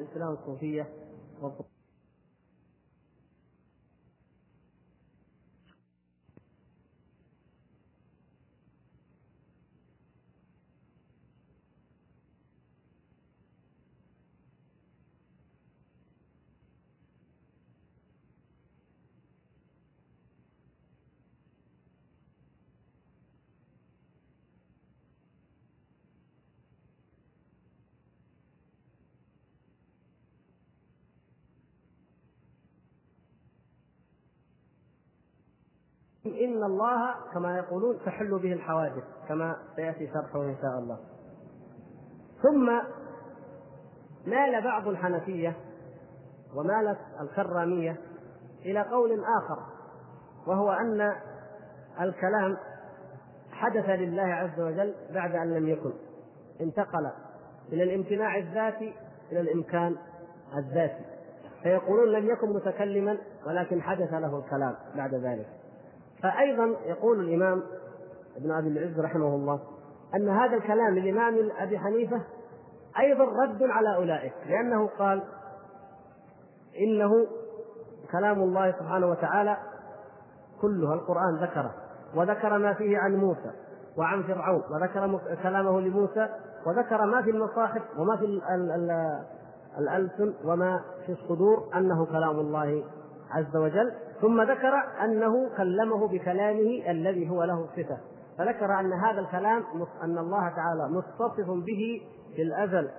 الإسلام الصوفية. إن الله كما يقولون تحل به الحوادث كما سيأتي شرحه إن شاء الله. ثم مال بعض الحنفية ومالت الكرامية إلى قول آخر وهو أن الكلام حدث لله عز وجل بعد أن لم يكن انتقل من الامتناع الذاتي إلى الإمكان الذاتي. فيقولون لم يكن متكلما ولكن حدث له الكلام بعد ذلك. فأيضا يقول الإمام ابن أبي العز رحمه الله أن هذا الكلام للإمام أبي حنيفة أيضا رد على أولئك لأنه قال إنه كلام الله سبحانه وتعالى كلها القرآن ذكره وذكر ما فيه عن موسى وعن فرعون وذكر كلامه لموسى وذكر ما في المصاحف وما في الألسن وما في الصدور أنه كلام الله عز وجل. ثم ذكر أنه كلمه بكلامه الذي هو له صفة. فذكر أن هذا الكلام أن الله تعالى متصف به في الأزل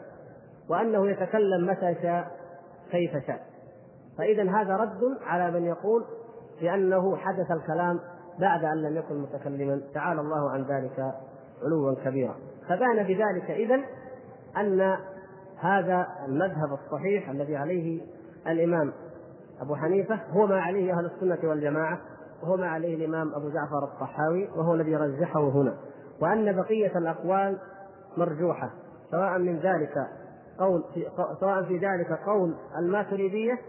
وأنه يتكلم متى شاء كيف شاء. فاذا هذا رد على من يقول بأنه حدث الكلام بعد أن لم يكن متكلما. تعالى الله عن ذلك علوا كبيرا. فبان بذلك اذا أن هذا المذهب الصحيح الذي عليه الإمام أبو حنيفة هو ما عليه أهل السنة والجماعة وهو ما عليه الإمام أبو جعفر الطحاوي وهو الذي رجحه هنا. وأن بقية الأقوال مرجوحة سواء من ذلك قول في سواء في ذلك قول الماتريدية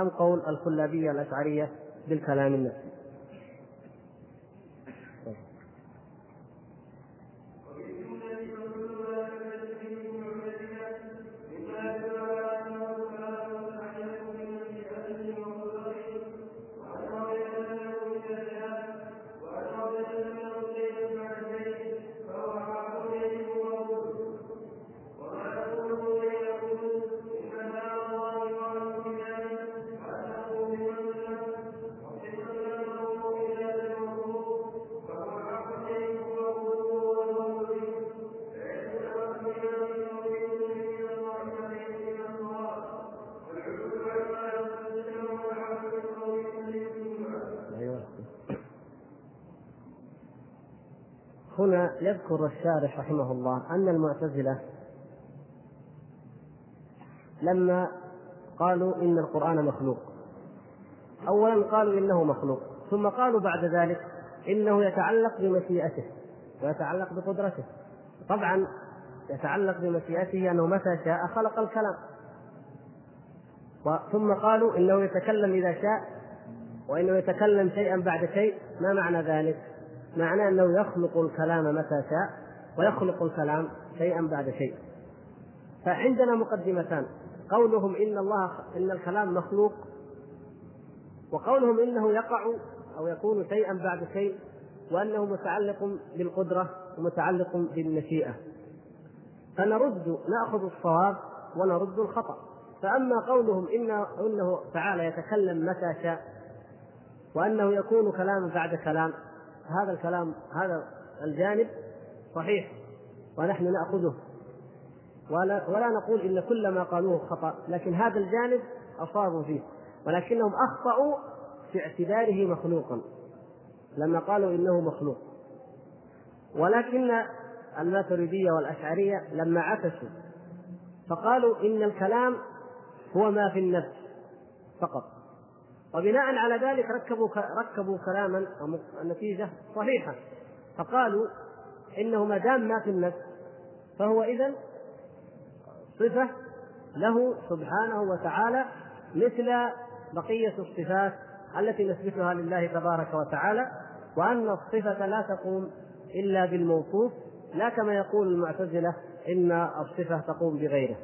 أم قول الكلابية الأشعرية بالكلام النفسي. يذكر الشارح رحمه الله أن المعتزلة لما قالوا إن القرآن مخلوق أولا قالوا إنه مخلوق ثم قالوا بعد ذلك إنه يتعلق بمشيئته ويتعلق بقدرته طبعا يتعلق بمشيئته أنه متى شاء خلق الكلام ثم قالوا إنه يتكلم إذا شاء وإنه يتكلم شيئا بعد شيء ما معنى ذلك؟ معناه أنه يخلق الكلام متى شاء ويخلق الكلام شيئا بعد شيء. فعندنا مقدمتان. قولهم إن الله إن الكلام مخلوق وقولهم إنه يقع أو يكون شيئا بعد شيء وأنه متعلق بالقدرة ومتعلق بالمشيئة. فنرد نأخذ الصواب ونرد الخطأ. فأما قولهم انه إنه تعالى يتكلم متى شاء وأنه يكون كلام بعد كلام هذا الكلام هذا الجانب صحيح ونحن نأخذه. ولا, ولا نقول إن كل ما قالوه خطأ لكن هذا الجانب اصابوا فيه ولكنهم أخطأوا في اعتباره مخلوقا. لما قالوا إنه مخلوق. ولكن الماتريدية والأشعرية لما عكسوا فقالوا إن الكلام هو ما في النفس فقط. وبناء على ذلك ركبوا ركبوا كلاما النتيجه صحيحة. فقالوا انه ما دام ما في النفس فهو اذا صفة له سبحانه وتعالى مثل بقية الصفات التي نثبتها لله تبارك وتعالى وأن الصفة لا تقوم إلا بالموصوف لا كما يقول المعتزلة إن الصفة تقوم بغيره.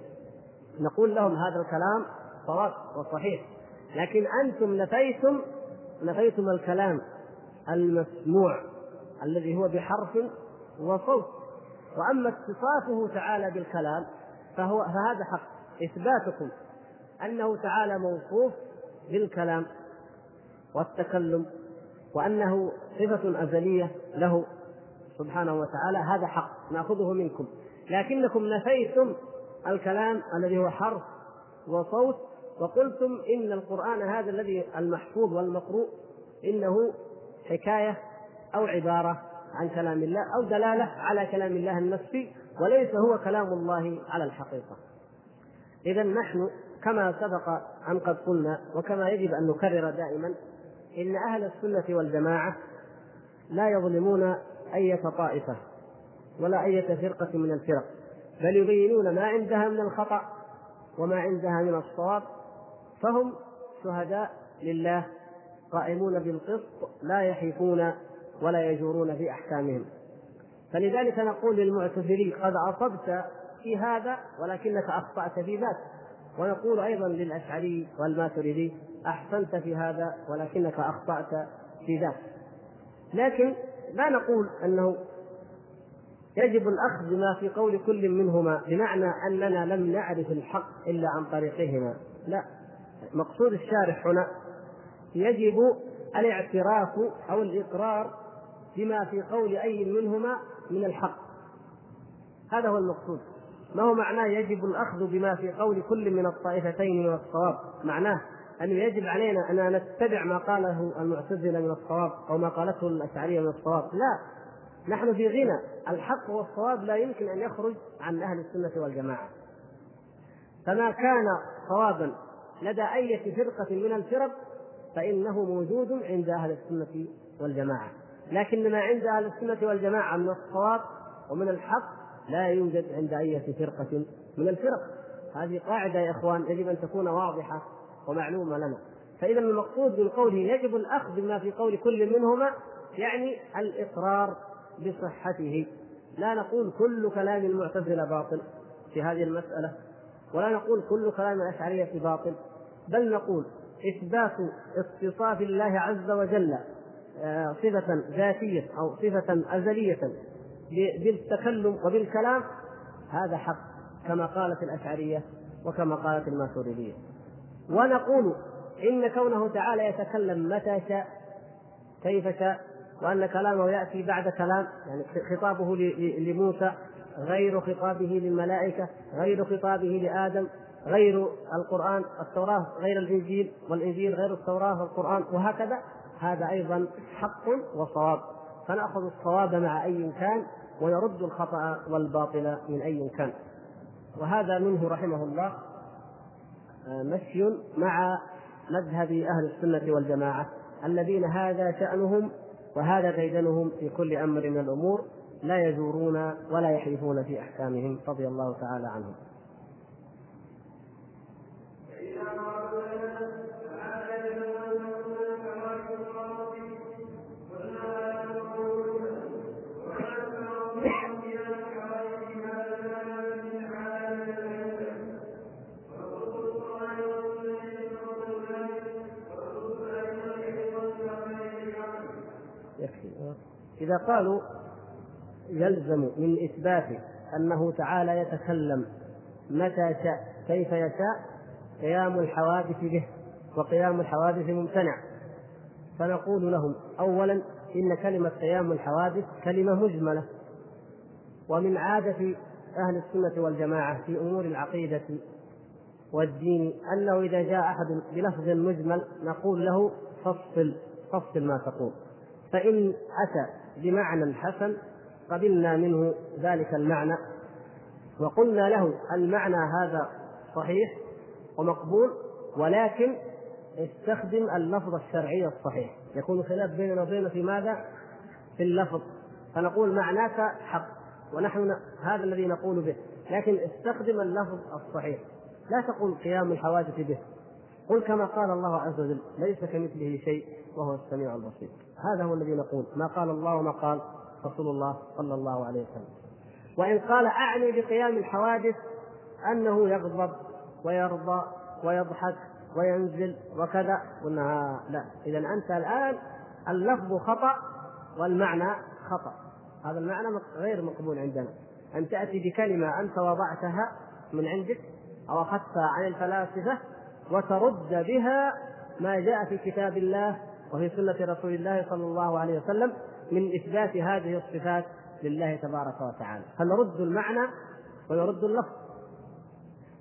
نقول لهم هذا الكلام صواب وصحيح. لكن أنتم نفيتم نفيتم الكلام المسموع الذي هو بحرف وصوت. وأما اتصافه تعالى بالكلام فهو فهذا حق. إثباتكم أنه تعالى موصوف بالكلام والتكلم وأنه صفة أزلية له سبحانه وتعالى هذا حق نأخذه منكم. لكنكم نفيتم الكلام الذي هو حرف وصوت وقلتم إن القرآن هذا الذي المحفوظ والمقروء إنه حكاية أو عبارة عن كلام الله أو دلالة على كلام الله النفسي وليس هو كلام الله على الحقيقة. اذا نحن كما سبق أن قد قلنا وكما يجب أن نكرر دائما إن أهل السنة والجماعة لا يظلمون اية طائفة ولا اية فرقة من الفرق بل يبينون ما عندها من الخطأ وما عندها من الصواب فهم شهداء لله قائمون بالقسط لا يحيفون ولا يجورون في أحكامهم. فلذلك نقول للمعتزلي قد اصبت في هذا ولكنك أخطأت في ذاك. ونقول أيضا للأشعري والماتريدي أحسنت في هذا ولكنك أخطأت في ذاك. لكن لا نقول أنه يجب الأخذ بما في قول كل منهما بمعنى أننا لم نعرف الحق إلا عن طريقهما. لا. مقصود الشارح هنا يجب الاعتراف أو الإقرار بما في قول أي منهما من الحق. هذا هو المقصود. ما هو معناه يجب الأخذ بما في قول كل من الطائفتين من الصواب؟ معناه انه يجب علينا أن نتبع ما قاله المعتزلة من الصواب أو ما قالته الأشعرية من الصواب. لا نحن في غنى. الحق والصواب لا يمكن أن يخرج عن أهل السنة والجماعة. فما كان صوابا لدى أي فرقة من الفرق فإنه موجود عند أهل السنة والجماعة. لكن ما عند أهل السنة والجماعة من الصواب ومن الحق لا يوجد عند أي فرقة من الفرق. هذه قاعدة يا إخوان يجب أن تكون واضحة ومعلومة لنا. فإذا المقصود من قوله يجب الأخذ بما في قول كل منهما يعني الإقرار بصحته. لا نقول كل كلام المعتزلة باطل في هذه المسألة. ولا نقول كل كلام الاشعريه باطل بل نقول إثبات اتصاف الله عز وجل آه، صفة ذاتية أو صفة أزلية بالتكلم وبالكلام هذا حق كما قالت الأشعرية وكما قالت الماتريدية ونقول إن كونه تعالى يتكلم متى شاء كيف شاء وأن كلامه يأتي بعد كلام يعني خطابه لموسى غير خطابه للملائكة غير خطابه لآدم غير القرآن التوراة غير الإنجيل والإنجيل غير التوراة والقرآن وهكذا. هذا أيضا حق وصواب. فنأخذ الصواب مع أي كان ونرد الخطأ والباطل من أي كان وهذا منه رحمه الله آه، مشي مع مذهب أهل السنة والجماعة الذين هذا شأنهم وهذا ديدنهم في كل أمر من الأمور. لا يزورون ولا يحلفون في أحكامهم رضي الله تعالى عنهم. إذا قالوا يلزم من إثبات أنه تعالى يتكلم. متى شاء؟ كيف يشاء؟ قيام الحوادث به وقيام الحوادث ممتنع. فنقول لهم أولا إن كلمة قيام الحوادث كلمة مجملة. ومن عادة أهل السنة والجماعة في أمور العقيدة والدين أنه إذا جاء أحد بلفظ مجمل نقول له فصل فصل ما تقول. فإن أتى بمعنى حسن قبلنا منه ذلك المعنى وقلنا له المعنى هذا صحيح ومقبول ولكن استخدم اللفظ الشرعي الصحيح. يكون خلاف بيننا وبينه في ماذا؟ في اللفظ. فنقول معناك حق ونحن هذا الذي نقول به. لكن استخدم اللفظ الصحيح. لا تقول قيام الحوادث به. قل كما قال الله عز وجل ليس كمثله شيء وهو السميع البصير. هذا هو الذي نقول. ما قال الله وما قال. رسول الله صلى الله عليه وسلم وإن قال أعني بقيام الحوادث أنه يغضب ويرضى ويضحك وينزل وكذا قلنا لا اذا انت الان اللفظ خطا والمعنى خطا هذا المعنى غير مقبول عندنا ان تاتي بكلمه انت وضعتها من عندك أو اخذتها عن الفلاسفه وترد بها ما جاء في كتاب الله وفي سنه رسول الله صلى الله عليه وسلم من إثبات هذه الصفات لله تبارك وتعالى. فنرد المعنى ونرد اللفظ.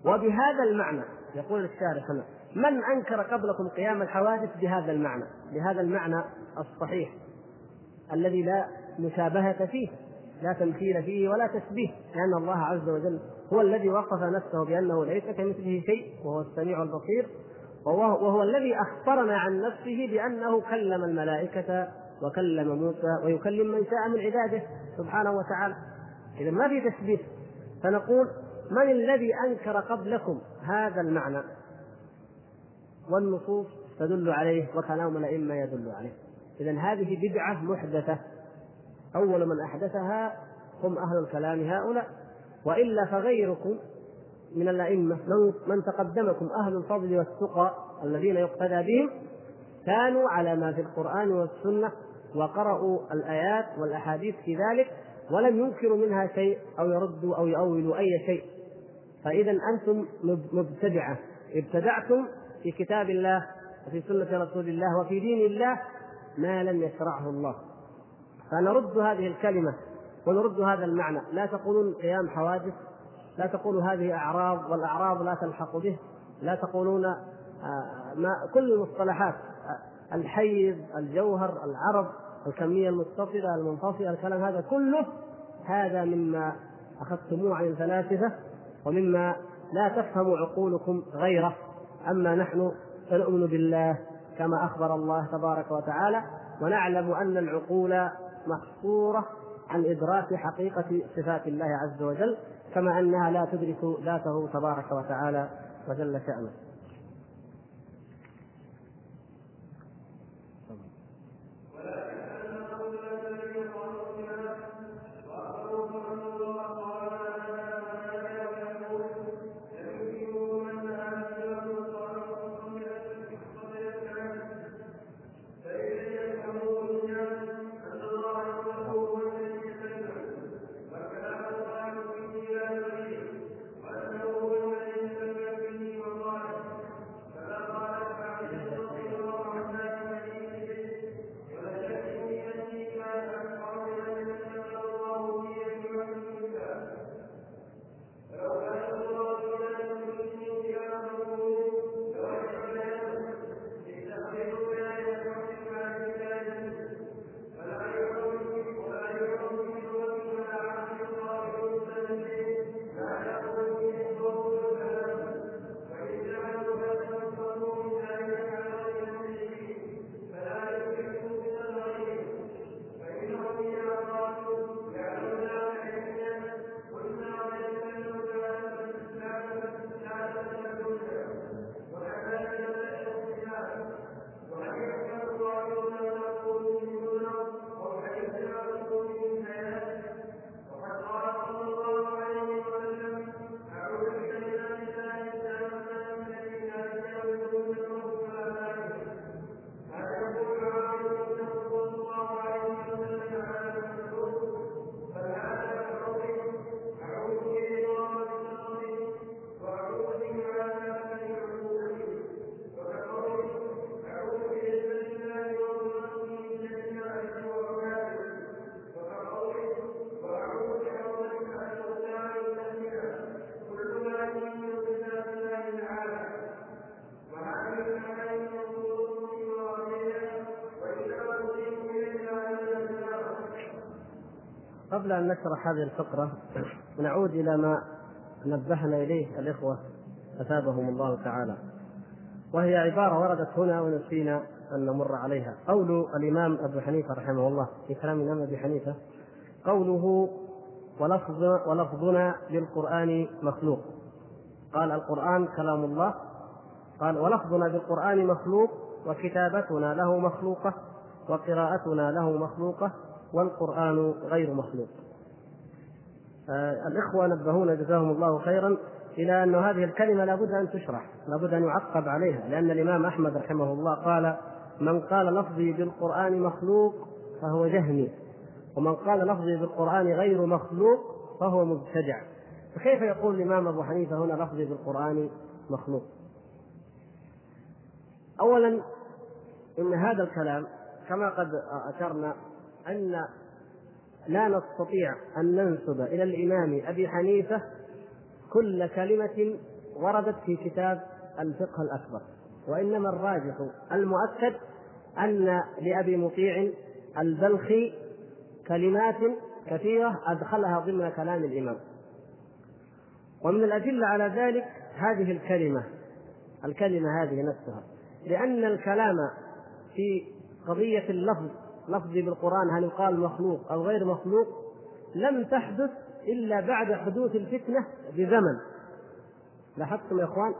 وبهذا المعنى يقول الشارح هنا من أنكر قبلكم قيام الحوادث بهذا المعنى؟ بهذا المعنى الصحيح الذي لا مشابهة فيه لا تمثيل فيه ولا تشبيه لأن الله عز وجل هو الذي وصف نفسه بأنه ليس كمثله شيء وهو السميع البصير وهو, وهو الذي أخبرنا عن نفسه بأنه كلم الملائكة وكلم موسى ويكلم من شاء من عباده سبحانه وتعالى. اذا ما في تشبيه فنقول من الذي أنكر قبلكم هذا المعنى؟ والنصوص تدل عليه وكلام الأئمة يدل عليه. اذا هذه بدعة محدثة. أول من أحدثها هم أهل الكلام هؤلاء. وإلا فغيركم من الأئمة من تقدمكم أهل الفضل والتقى الذين يقتدى بهم كانوا على ما في القرآن والسنة وقرأوا الآيات والأحاديث في ذلك ولم ينكروا منها شيء أو يردوا أو يؤولوا أي شيء. فإذا أنتم مبتدعة. ابتدعتم في كتاب الله وفي سنة رسول الله وفي دين الله ما لم يشرعه الله. فنرد هذه الكلمة ونرد هذا المعنى. لا تقولون قيام حوادث لا تقولوا هذه أعراض والأعراض لا تلحق به لا تقولون آه، ما كل المصطلحات. الحيز الجوهر العرض الكمية المتصلة المنفصلة الكلام هذا كله هذا مما أخذتموه عن الفلاسفة ومما لا تفهم عقولكم غيره. أما نحن فنؤمن بالله كما أخبر الله تبارك وتعالى ونعلم أن العقول محصورة عن إدراك حقيقة صفات الله عز وجل كما أنها لا تدرك ذاته تبارك وتعالى وجل شأنه. قبل أن نشرح هذه الفقرة نعود إلى ما نبهنا إليه الإخوة أثابهم الله تعالى. وهي عبارة وردت هنا ونسينا أن نمر عليها. قول الإمام أبو حنيفة رحمه الله في كلام الإمام أبي حنيفة قوله ولفظ ولفظنا للقرآن مخلوق قال القرآن كلام الله قال ولفظنا بالقرآن مخلوق وكتابتنا له مخلوقة وقراءتنا له مخلوقة والقرآن غير مخلوق. آه الإخوة نبهونا جزاهم الله خيرا إلى أن هذه الكلمة لابد أن تشرح لابد أن يعقب عليها لأن الإمام أحمد رحمه الله قال من قال لفظي بالقرآن مخلوق فهو جهمي ومن قال لفظي بالقرآن غير مخلوق فهو مبتدع. فكيف يقول الإمام أبو حنيفة هنا لفظي بالقرآن مخلوق؟ أولا إن هذا الكلام كما قد أشرنا أن لا نستطيع أن ننسب إلى الإمام أبي حنيفة كل كلمة وردت في كتاب الفقه الأكبر وإنما الراجح المؤكد أن لأبي مطيع البلخي كلمات كثيرة أدخلها ضمن كلام الإمام. ومن الأدلة على ذلك هذه الكلمة الكلمة هذه نفسها لأن الكلام في قضية اللفظ لفظي بالقرآن هل يقال مخلوق أو غير مخلوق؟ لم تحدث إلا بعد حدوث الفتنة بزمن. لاحظتم يا إخوان؟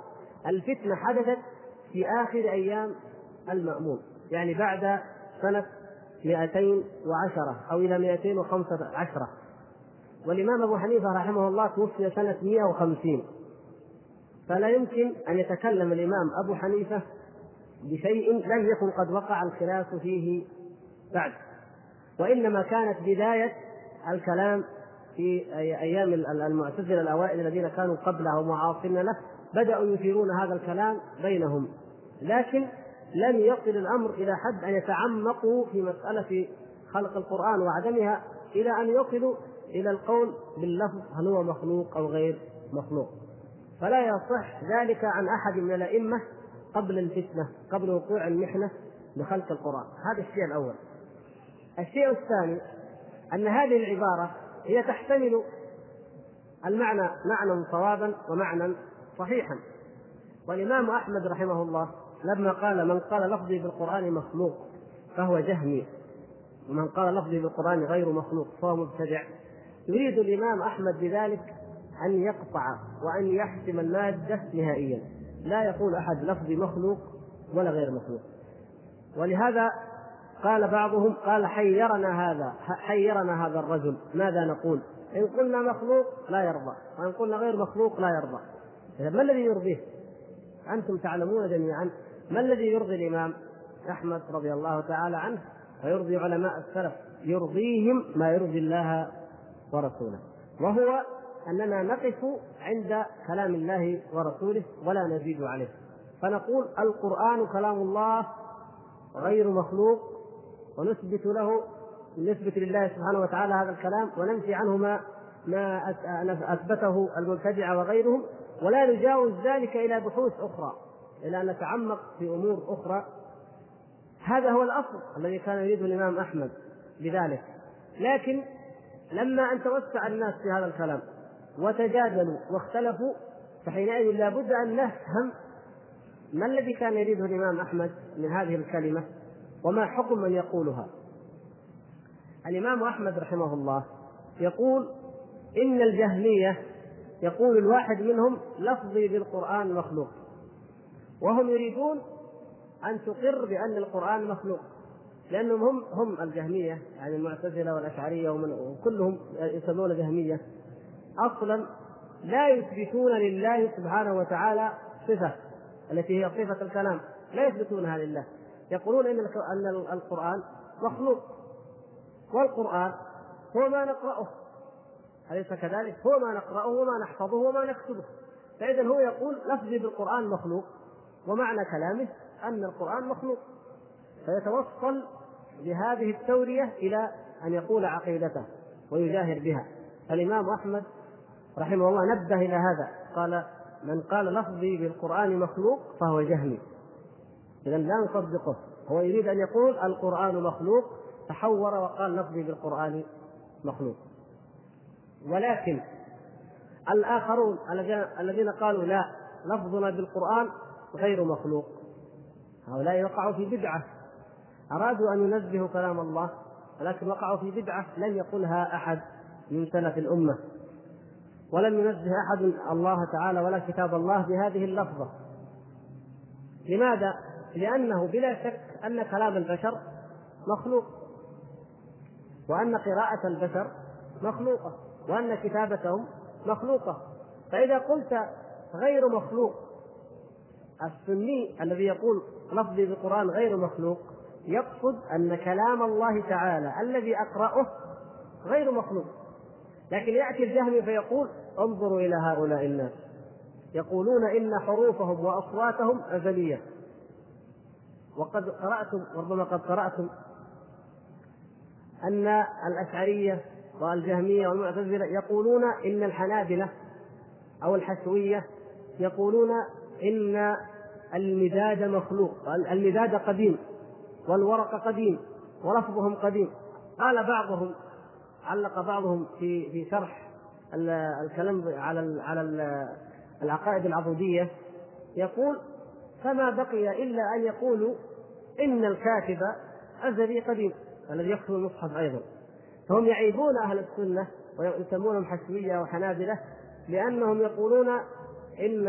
الفتنة حدثت في آخر أيام المأمون يعني بعد سنة 210 أو إلى 215 والإمام أبو حنيفة رحمه الله توفي سنة 150 فلا يمكن أن يتكلم الإمام أبو حنيفة بشيء لم يكن قد وقع الخلاف فيه بعد. وإنما كانت بداية الكلام في أيام المعتزلة الأوائل الذين كانوا قبله ومعاصرين له بدأوا يثيرون هذا الكلام بينهم. لكن لم يصل الأمر إلى حد أن يتعمقوا في مسألة خلق القرآن وعدمها إلى أن يصلوا إلى القول باللفظ هل هو مخلوق أو غير مخلوق. فلا يصح ذلك عن أحد من الأئمة قبل الفتنة قبل وقوع المحنة بخلق القرآن. هذا الشيء الأول. الشيء الثاني أن هذه العبارة هي تحتمل المعنى معنى صوابا ومعنى صحيحا. والإمام أحمد رحمه الله لما قال من قال لفظي بالقرآن مخلوق فهو جهمي ومن قال لفظي بالقرآن غير مخلوق فهو مبتدع يريد الإمام أحمد بذلك أن يقطع وأن يحسم المادة نهائيا. لا يقول أحد لفظي مخلوق ولا غير مخلوق. ولهذا قال بعضهم قال حيرنا هذا حيرنا هذا الرجل ماذا نقول؟ إن قلنا مخلوق لا يرضى وإن قلنا غير مخلوق لا يرضى. إذا ما الذي يرضيه؟ أنتم تعلمون جميعا. ما الذي يرضي الإمام أحمد رضي الله تعالى عنه؟ ويرضي علماء السلف يرضيهم ما يرضي الله ورسوله. وهو أننا نقف عند كلام الله ورسوله ولا نزيد عليه. فنقول القرآن كلام الله غير مخلوق ونثبت له نثبت لله سبحانه وتعالى هذا الكلام وننفي عنه ما ما أثبته المبتدعه وغيرهم ولا نجاوز ذلك إلى بحوث أخرى إلى أن نتعمق في أمور أخرى. هذا هو الأصل الذي كان يريده الإمام أحمد بذلك. لكن لما أن توسع الناس في هذا الكلام وتجادلوا واختلفوا فحينئذ لابد أن نفهم ما الذي كان يريده الإمام أحمد من هذه الكلمة. وما حكم من يقولها. الإمام أحمد رحمه الله يقول إن الجهمية يقول الواحد منهم لفظي بالقرآن مخلوق. وهم يريدون أن تقر بأن القرآن مخلوق لأنهم هم هم الجهمية يعني المعتزلة والأشعرية وكلهم يسمون جهمية. أصلا لا يثبتون لله سبحانه وتعالى صفة التي هي صفة الكلام. لا يثبتونها لله. يقولون إن أن القرآن مخلوق. والقرآن هو ما نقرأه. أليس كذلك؟ هو ما نقرأه وما نحفظه وما نكتبه. فإذا هو يقول لفظي بالقرآن مخلوق ومعنى كلامه أن القرآن مخلوق. فيتوصل بهذه التورية إلى أن يقول عقيدته ويجاهر بها. الإمام أحمد رحمه الله نبه إلى هذا. قال من قال لفظي بالقرآن مخلوق فهو جهمي. إذا لا نصدقه. هو يريد أن يقول القرآن مخلوق تحور وقال لفظي بالقرآن مخلوق. ولكن الآخرون الذين قالوا لا لفظنا بالقرآن غير مخلوق. هؤلاء وقعوا في بدعة. أرادوا أن ينزهوا كلام الله ولكن وقعوا في بدعة لم يقلها أحد من سلف الأمة. ولم ينزه أحد الله تعالى ولا كتاب الله بهذه اللفظة. لماذا؟ لأنه بلا شك أن كلام البشر مخلوق وأن قراءة البشر مخلوقة وأن كتابتهم مخلوقة. فإذا قلت غير مخلوق السني الذي يقول لفظي بالقرآن غير مخلوق يقصد أن كلام الله تعالى الذي أقرأه غير مخلوق. لكن يأتي الجهمي فيقول انظروا إلى هؤلاء الناس يقولون إن حروفهم وأصواتهم أزلية. وقد قرأتم ربما قد قرأتم أن الأشعرية والجهمية والمعتزلة يقولون إن الحنابلة أو الحشوية يقولون إن المداد مخلوق المداد قديم والورق قديم ولفظهم قديم. قال بعضهم علق بعضهم في في شرح الكلام على على العقائد العبودية يقول فما بقي إلا أن يقولوا إن الكاتب أزلي قديم الذي يكتب المصحف أيضا. فهم يعيبون أهل السنة ويسمونهم حشوية وحنابلة لأنهم يقولون إن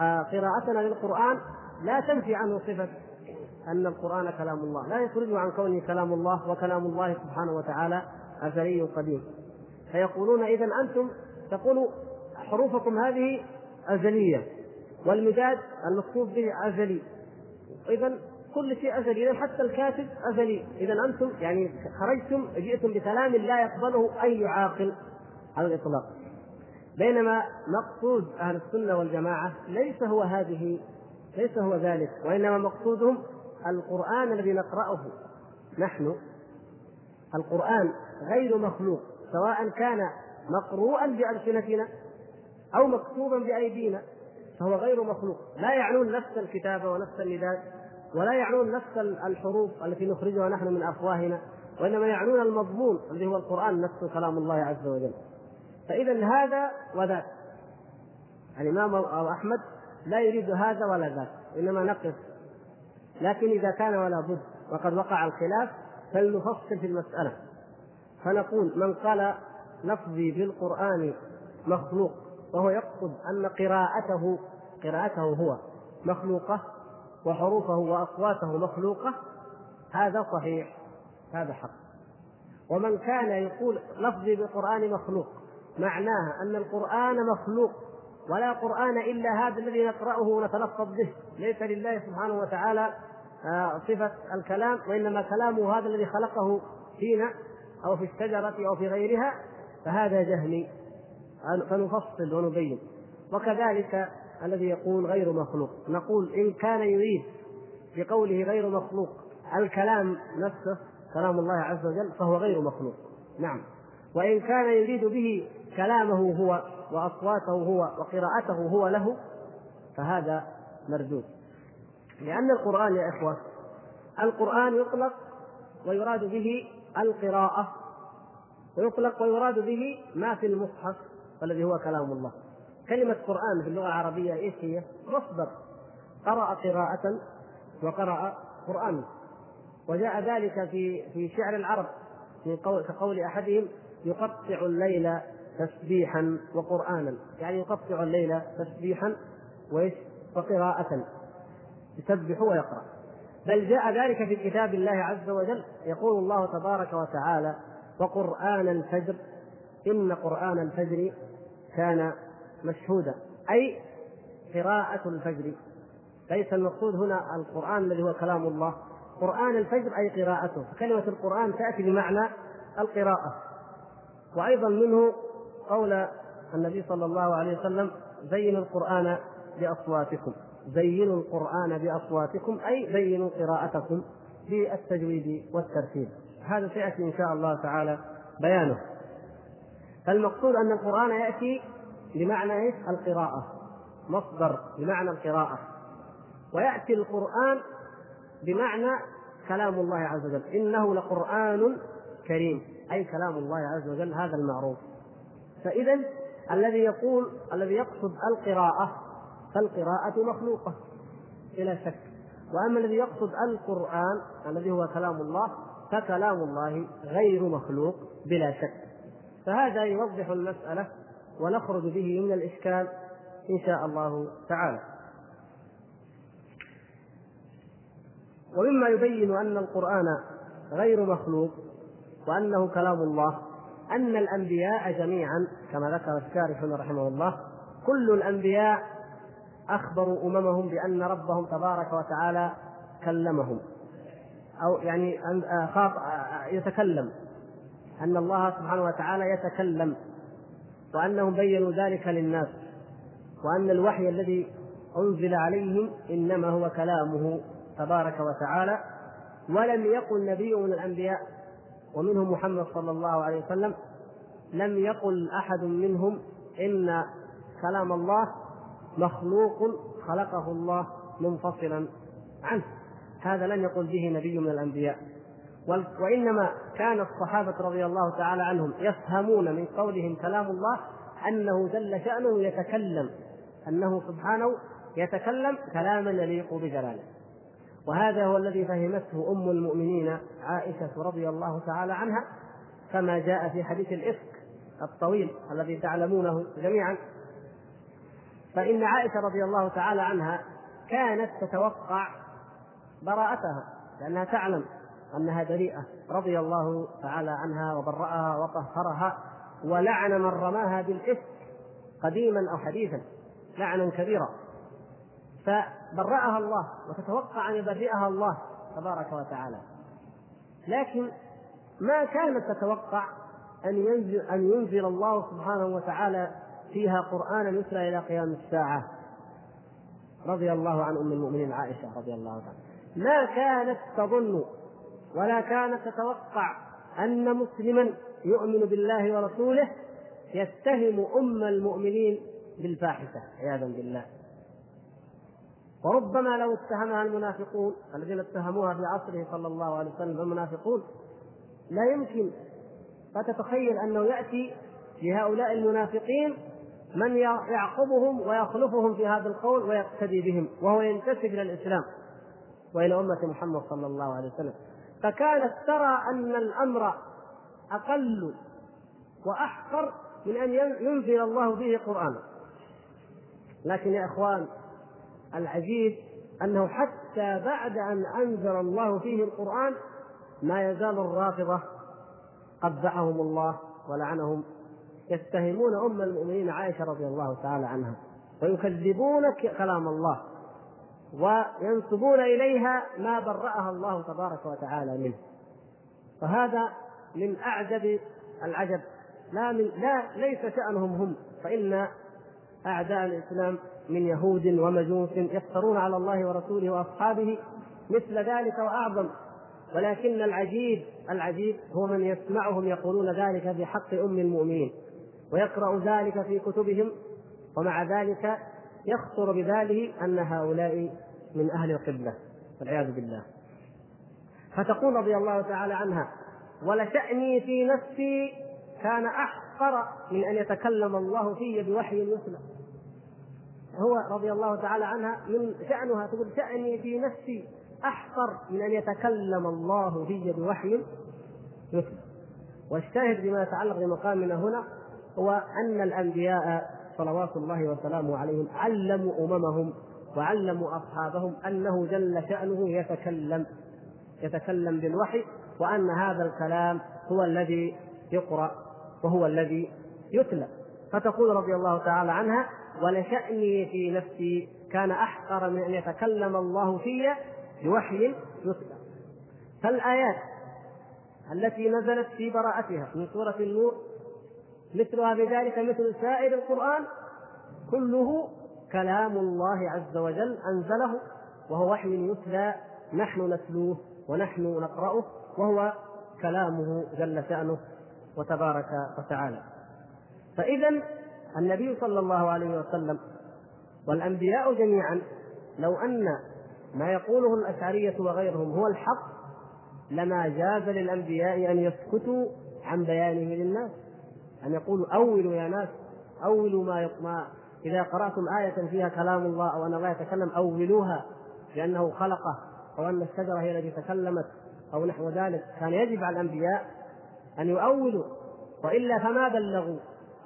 آه، قراءتنا للقرآن لا تنفي عنه صفة أن القرآن كلام الله لا يخرجه عن كونه كلام الله وكلام الله سبحانه وتعالى أزلي قديم. فيقولون إذا أنتم تقولوا حروفكم هذه أزلية. والمداد المكتوب به أزلي. إذا كل شيء أزلي. إذا حتى الكاتب أزلي. إذا أنتم يعني خرجتم جئتم بكلام لا يقبله أي عاقل على الإطلاق. بينما مقصود أهل السنة والجماعة ليس هو هذه ليس هو ذلك وإنما مقصودهم القرآن الذي نقرأه نحن. القرآن غير مخلوق سواء كان مقروءا بألسنتنا أو مكتوبا بأيدينا. فهو غير مخلوق. لا يعنون نفس الكتابة ونفس المداد ولا يعنون نفس الحروف التي نخرجها نحن من أفواهنا وإنما يعنون المضمون الذي هو القرآن نفسه كلام الله عز وجل. فإذا هذا وذاك. الإمام أو أحمد لا يريد هذا ولا ذاك إنما نقف. لكن إذا كان ولا بد وقد وقع الخلاف فلنفصل في المسألة. فنقول من قال لفظي بالقرآن مخلوق وهو يقصد أن قراءته قراءته هو مخلوقة وحروفه وأصواته مخلوقة هذا صحيح هذا حق. ومن كان يقول لفظي بالقرآن مخلوق معناها أن القرآن مخلوق ولا قرآن إلا هذا الذي نقرأه ونتلفظ به ليس لله سبحانه وتعالى آه، صفة الكلام وإنما كلامه هذا الذي خلقه فينا أو في الشجرة أو في غيرها فهذا جهلي. فنفصل ونبين. وكذلك الذي يقول غير مخلوق. نقول إن كان يريد بقوله غير مخلوق الكلام نفسه كلام الله عز وجل فهو غير مخلوق. نعم. وإن كان يريد به كلامه هو وأصواته هو وقراءته هو له فهذا مردود. لأن القرآن يا إخوة القرآن يطلق ويراد به القراءة ويطلق ويراد به ما في المصحف والذي هو كلام الله. كلمة قرآن في اللغة العربية إيش هي؟ مصدر. قرأ قراءة وقرأ قرآن. وجاء ذلك في في شعر العرب في قول كقول أحدهم يقطع الليل تسبيحا وقرآنا. يعني يقطع الليل تسبيحا وإيش؟ وقراءة. يسبح ويقرأ. بل جاء ذلك في كتاب الله عز وجل. يقول الله تبارك وتعالى وقرآن الفجر إن قرآن الفجر كان مشهودا. أي قراءة الفجر. ليس المقصود هنا القرآن الذي هو كلام الله. قرآن الفجر أي قراءته. كلمة القرآن تأتي بمعنى القراءة. وأيضا منه قول النبي صلى الله عليه وسلم زينوا القرآن بأصواتكم. زينوا القرآن بأصواتكم. أي زينوا قراءتكم بالتجويد والترتيب. هذا سيأتي إن شاء الله تعالى بيانه. فالمقصود أن القرآن يأتي بمعنى إيش؟ القراءة. مصدر بمعنى القراءة. ويأتي القرآن بمعنى كلام الله عز وجل. إنه لقرآن كريم. أي كلام الله عز وجل هذا المعروف. فإذا الذي يقول الذي يقصد القراءة فالقراءة مخلوقة بلا شك. وأما الذي يقصد القرآن الذي هو كلام الله فكلام الله غير مخلوق بلا شك. فهذا يوضح المسألة ونخرج به من الإشكال إن شاء الله تعالى. ومما يبين أن القرآن غير مخلوق وأنه كلام الله أن الأنبياء جميعا كما ذكر الشارح رحمه الله كل الأنبياء أخبروا أممهم بأن ربهم تبارك وتعالى كلمهم. أو يعني خاف يتكلم. أن الله سبحانه وتعالى يتكلم وأنهم بينوا ذلك للناس وأن الوحي الذي أنزل عليهم إنما هو كلامه تبارك وتعالى ولم يقل نبي من الأنبياء ومنهم محمد صلى الله عليه وسلم لم يقل أحد منهم إن كلام الله مخلوق خلقه الله منفصلا عنه. هذا لم يقل به نبي من الأنبياء. وإنما كان الصحابة رضي الله تعالى عنهم يفهمون من قولهم كلام الله أنه جل شأنه يتكلم أنه سبحانه يتكلم كلاما يليق بجلاله. وهذا هو الذي فهمته أم المؤمنين عائشة رضي الله تعالى عنها كما جاء في حديث الإفك الطويل الذي تعلمونه جميعا. فإن عائشة رضي الله تعالى عنها كانت تتوقع براءتها لأنها تعلم أنها بريئة رضي الله تعالى عنها وبرأها وطهرها ولعن من رماها بالإفك قديما أو حديثا لعنا كبيرا. فبرأها الله وتتوقع أن يبرئها الله تبارك وتعالى. لكن ما كانت تتوقع أن ينزل أن ينزل الله سبحانه وتعالى فيها قرآنا يتلى إلى قيام الساعة. رضي الله عن أم المؤمنين عائشة رضي الله عنها. ما كانت تظن ولا كانت تتوقع أن مسلما يؤمن بالله ورسوله يتهم أم المؤمنين بالفاحشة عياذا بالله. وربما لو اتهمها المنافقون الذين اتهموها في عصره صلى الله عليه وسلم المنافقون لا يمكن. فتتخيل أنه يأتي لهؤلاء المنافقين من يعقبهم ويخلفهم في هذا القول ويقتدي بهم وهو ينتسب إلى الإسلام. وإلى أمة محمد صلى الله عليه وسلم. فكانت ترى أن الأمر أقل وأحقر من أن ينزل الله به قرانا لكن يا إخوان العجيب أنه حتى بعد أن أنزل الله فيه القرآن ما يزال الرافضة قبعهم الله ولعنهم يتهمون أم المؤمنين عائشة رضي الله تعالى عنها ويكذبون كلام الله. وينسبون إليها ما برأها الله تبارك وتعالى منه. فهذا من أعجب العجب. لا من لا ليس شأنهم هم. فإن أعداء الإسلام من يهود ومجوس يفترون على الله ورسوله وأصحابه مثل ذلك وأعظم. ولكن العجيب العجيب هو من يسمعهم يقولون ذلك في حق أم المؤمنين ويقرأ ذلك في كتبهم ومع ذلك يخطر بباله أن هؤلاء من أهل القبلة والعياذ بالله. فتقول رضي الله تعالى عنها ولشأني في نفسي كان أحقر من أن يتكلم الله في بوحي يتلى هو رضي الله تعالى عنها من شأنها تقول شأني في نفسي أحقر من أن يتكلم الله في بوحي يتلى والشاهد بما يتعلق بمقامنا هنا هو أن الأنبياء صلوات الله وسلامه عليهم علموا أممهم وعلموا أصحابهم أنه جل شأنه يتكلم يتكلم بالوحي وأن هذا الكلام هو الذي يقرأ وهو الذي يتلى. فتقول رضي الله تعالى عنها ولشأني في نفسي كان أحقر من أن يتكلم الله في بوحي يتلى. فالآيات التي نزلت في براءتها من سورة النور مثلها بذلك مثل سائر القرآن كله كلام الله عز وجل أنزله وهو وحي يتلى نحن نتلوه ونحن نقرأه وهو كلامه جل شأنه وتبارك وتعالى. فإذا النبي صلى الله عليه وسلم والأنبياء جميعا لو أن ما يقوله الأشعرية وغيرهم هو الحق لما جاز للأنبياء أن يسكتوا عن بيانه للناس. أن يقولوا أولوا يا ناس أولوا ما, ما إذا قرأتم آية فيها كلام الله أو أن الله يتكلم أولوها لأنه خلقه أو أن الشجرة هي التي تكلمت أو نحو ذلك. كان يجب على الأنبياء أن يؤولوا وإلا فما بلغوا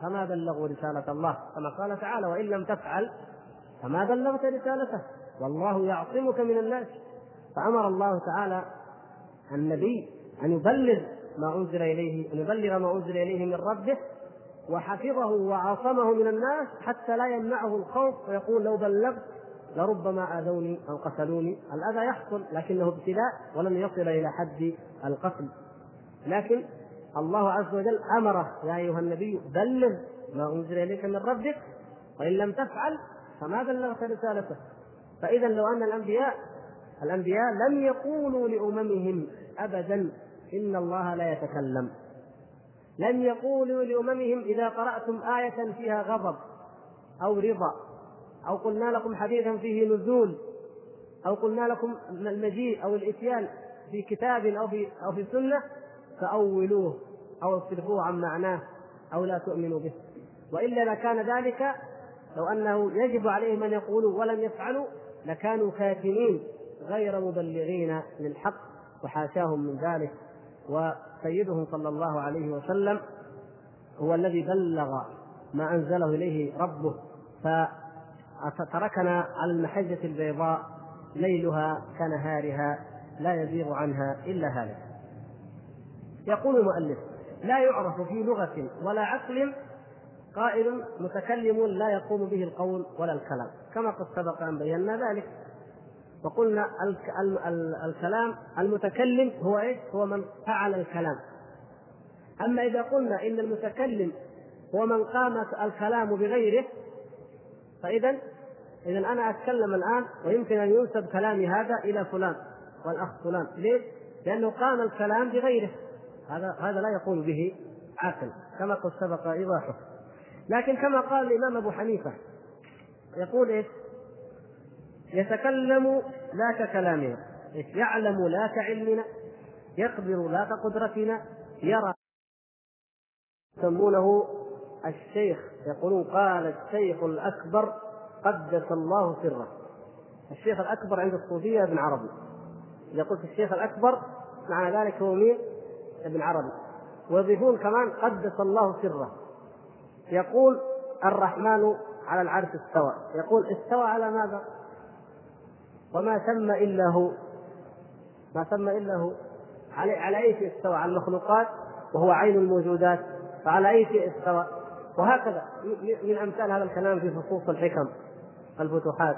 فما بلغوا رسالة الله. كما قال تعالى وإن لم تفعل فما بلغت رسالته. والله يعصمك من الناس. فأمر الله تعالى النبي أن يبلغ ما أنزل إليه أن يبلغ ما أنزل إليه من ربه وحفظه وعصمه من الناس حتى لا يمنعه الخوف ويقول لو بلغت لربما آذوني أو قتلوني. الأذى يحصل لكنه ابتلاء ولم يصل إلى حد القتل. لكن الله عز وجل أمره يا أيها النبي بلغ ما أنزل إليك من ربك وإن لم تفعل فما بلغت رسالته. فإذا لو أن الأنبياء الأنبياء لم يقولوا لأممهم أبدا إن الله لا يتكلم. لم يقولوا لأممهم إذا قرأتم آية فيها غضب أو رضا أو قلنا لكم حديثا فيه نزول أو قلنا لكم المجيء أو الإتيان في كتاب أو في أو في سنة فأولوه أو اصرفوه عن معناه أو لا تؤمنوا به. وإلا لكان ذلك لو أنه يجب عليهم أن يقولوا ولم يفعلوا لكانوا كاتمين غير مبلغين للحق وحاشاهم من ذلك. وسيدهم صلى الله عليه وسلم هو الذي بلغ ما أنزله إليه ربه. فتركنا على المحجة البيضاء ليلها كنهارها لا يزيغ عنها إلا هذا يقول المؤلف لا يعرف في لغة ولا عقل قائل متكلم لا يقوم به القول ولا الكلام كما قد سبق أن بينا ذلك. وقلنا الكلام المتكلم هو إيش؟ هو من فعل الكلام. أما إذا قلنا إن المتكلم هو من قام الكلام بغيره فاذا اذا أنا أتكلم الآن ويمكن أن ينسب كلامي هذا إلى فلان والأخ فلان، ليش؟ لأنه قام الكلام بغيره هذا هذا لا يقول به عاقل كما قد سبق إيضاحه. لكن كما قال الإمام أبو حنيفة يقول إيش؟ يتكلم لا ككلامنا. يعلم لا كعلمنا يقدر لا كقدرتنا يرى يسمونه الشيخ. يقولون قال الشيخ الأكبر قدس الله سره. الشيخ الأكبر عند الصوفية ابن عربي. إذا قلت الشيخ الأكبر معنى ذلك هو مين؟ ابن عربي. ويضيفون كمان قدس الله سره. يقول الرحمن على العرش استوى. يقول استوى على ماذا؟ وما ثم إلا هو. ما ثم إلا هو. على أي شيء استوى؟ على المخلوقات وهو عين الموجودات. فعلى أي شيء استوى؟ وهكذا. من أمثال هذا الكلام في فصوص الحكم الفتوحات.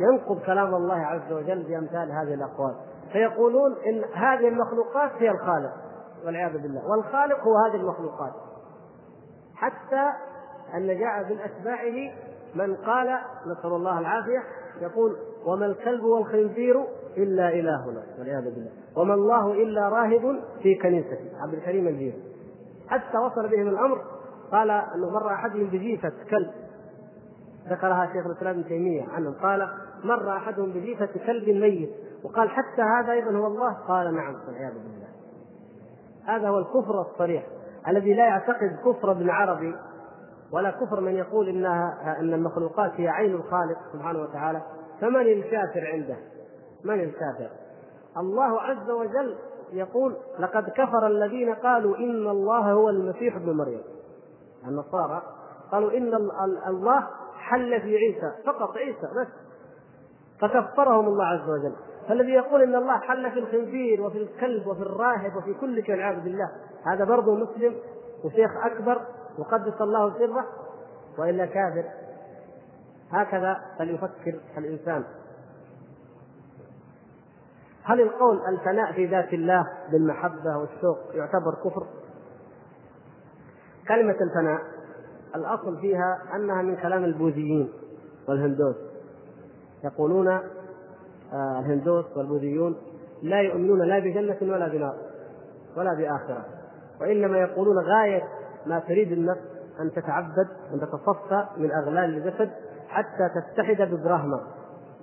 ينقض كلام الله عز وجل بأمثال هذه الأقوال. فيقولون إن هذه المخلوقات هي الخالق والعياذ بالله. والخالق هو هذه المخلوقات. حتى أن جاء من أتباعه من قال نسأل الله العافية يقول وما الكلب والخنزير إلا إلهنا والعياذ بالله. وما الله إلا راهب في كنيسته. عبد الكريم الجيري حتى وصل بهم الأمر قال أنه مر احدهم بجيفة كلب. ذكرها شيخ الإسلام ابن تيمية عنهم قال مر احدهم بجيفة كلب ميت. وقال حتى هذا أيضا هو الله؟ قال نعم والعياذ بالله. هذا هو الكفر الصريح الذي لا يعتقد كفر ابن عربي ولا كفر من يقول إنها إن المخلوقات هي عين الخالق سبحانه وتعالى. فمن الكافر عنده؟ من الكافر؟ الله عز وجل يقول لقد كفر الذين قالوا إن الله هو المسيح ابن مريم النصارى قالوا إن الله حل في عيسى فقط عيسى بس فكفرهم الله عز وجل فالذي يقول إن الله حل في الخنزير وفي الكلب وفي الراهب وفي كل شيء والعياذ بالله هذا برضه مسلم وشيخ أكبر وقدس الله سره وإلا كافر هكذا فليفكر الإنسان هل القول الفناء في ذات الله بالمحبة والشوق يعتبر كفر؟ كلمة الفناء الأصل فيها أنها من كلام البوذيين والهندوس يقولون آه الهندوس والبوذيون لا يؤمنون لا بجنة ولا بنار ولا بآخرة وإنما يقولون غاية ما تريد النفس أن تتعبد أن تتصفى من أغلال الجسد حتى تتحد ببراهما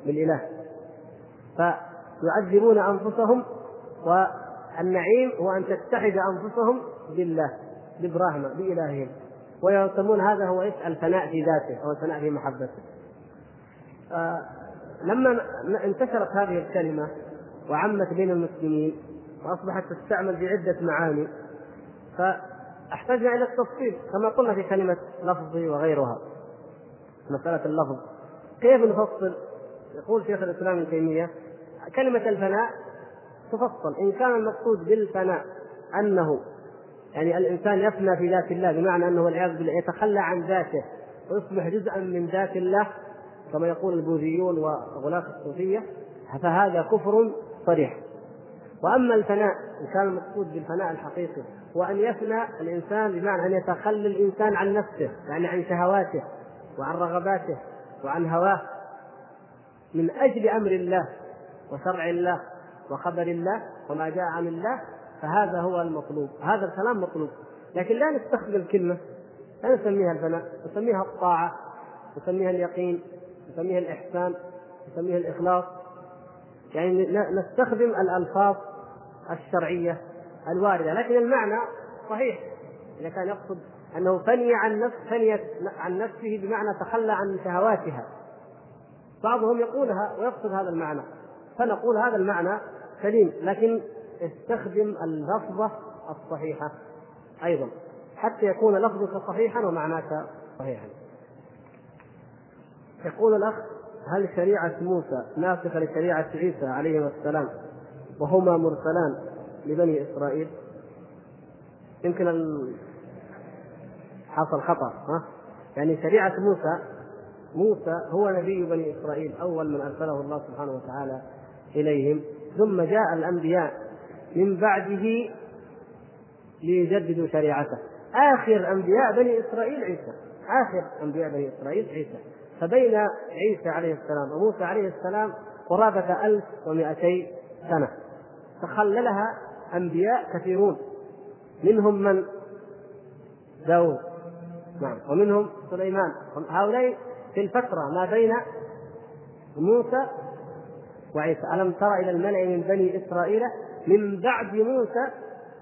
بالإله فيعذبون أنفسهم والنعيم هو أن تتحد أنفسهم بالله ببراهما بإلههم ويسمون هذا هو إيش؟ الفناء في ذاته أو الفناء في محبته. آه لما انتشرت هذه الكلمة وعمت بين المسلمين وأصبحت تستعمل بعدة معاني فاحتجنا إلى التفصيل كما قلنا في كلمة لفظي وغيرها. مسألة اللفظ. كيف نفصل؟ يقول شيخ الإسلام ابن تيمية كلمة الفناء تفصل. إن كان المقصود بالفناء أنه يعني الإنسان يفنى في ذات الله بمعنى أنه والعياذ بالله يتخلى عن ذاته ويصبح جزءا من ذات الله كما يقول البوذيون وغلاة الصوفية فهذا كفر صريح. وأما الفناء إن كان المقصود بالفناء الحقيقي وأن يفنى الإنسان بمعنى أن يتخلى الإنسان عن نفسه يعني عن شهواته. وعن رغباته وعن هواه من أجل أمر الله وشرع الله وخبر الله وما جاء عن الله فهذا هو المطلوب هذا الكلام مطلوب. لكن لا نستخدم كلمة لا نسميها الفناء نسميها الطاعة نسميها اليقين نسميها الإحسان نسميها الإخلاص. يعني نستخدم الألفاظ الشرعية الواردة لكن المعنى صحيح. إذا كان يقصد أنه فني عن نفس فني عن نفسه بمعنى تخلى عن شهواتها. بعضهم يقولها ويقصد هذا المعنى. فنقول هذا المعنى سليم لكن استخدم اللفظة الصحيحة أيضا حتى يكون لفظك صحيحا ومعناك صحيحا. يقول الأخ هل شريعة موسى ناسخة لشريعة عيسى عليه السلام وهما مرسلان لبني إسرائيل؟ يمكن حصل خطأ ها؟ يعني شريعة موسى موسى هو نبي بني إسرائيل أول من أرسله الله سبحانه وتعالى إليهم. ثم جاء الأنبياء من بعده ليجددوا شريعته. آخر أنبياء بني إسرائيل عيسى آخر أنبياء بني إسرائيل عيسى. فبين عيسى عليه السلام وموسى عليه السلام قرابة 1200 سنة. تخللها أنبياء كثيرون منهم من؟ داود. نعم. ومنهم سليمان. هؤلاء في الفترة ما بين موسى وعيسى. ألم تر إلى الملأ من بني إسرائيل من بعد موسى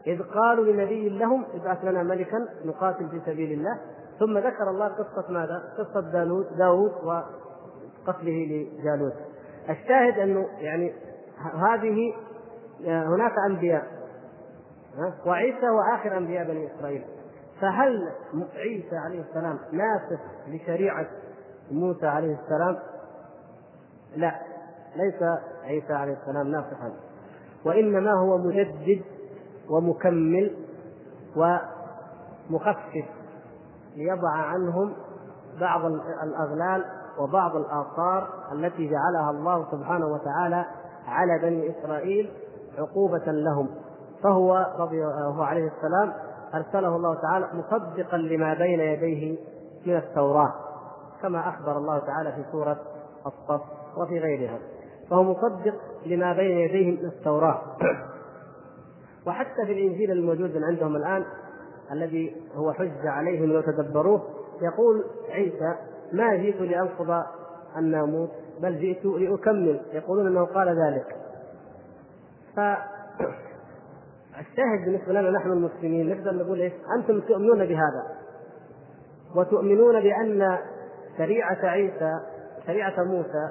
إذ قالوا لنبي لهم ابعث لنا ملكا نقاتل في سبيل الله. ثم ذكر الله قصة ماذا؟ قصة داود داود وقتله لجالوت. الشاهد أنه يعني هذه هناك أنبياء وعيسى هو آخر أنبياء بني إسرائيل. فهل عيسى عليه السلام ناسخ لشريعة موسى عليه السلام؟ لا ليس عيسى عليه السلام ناسخا وإنما هو مجدد ومكمل ومخفف ليضع عنهم بعض الأغلال وبعض الآثار التي جعلها الله سبحانه وتعالى على بني إسرائيل عقوبة لهم فهو رضي الله عليه السلام أرسله الله تعالى مصدقا لما بين يديه من التوراة كما أخبر الله تعالى في سورة الصف وفي غيرها. فهو مصدق لما بين يديه من التوراة. وحتى في الإنجيل الموجود عندهم الآن الذي هو حجة عليهم لو تدبروه يقول عيسى ما جئت لأنقض الناموس بل جئت لأكمل. يقولون أنه قال ذلك. فالشاهد بالنسبة لنا نحن المسلمين نقدر نقول إيش أنتم تؤمنون بهذا. وتؤمنون بأن شريعة عيسى شريعة موسى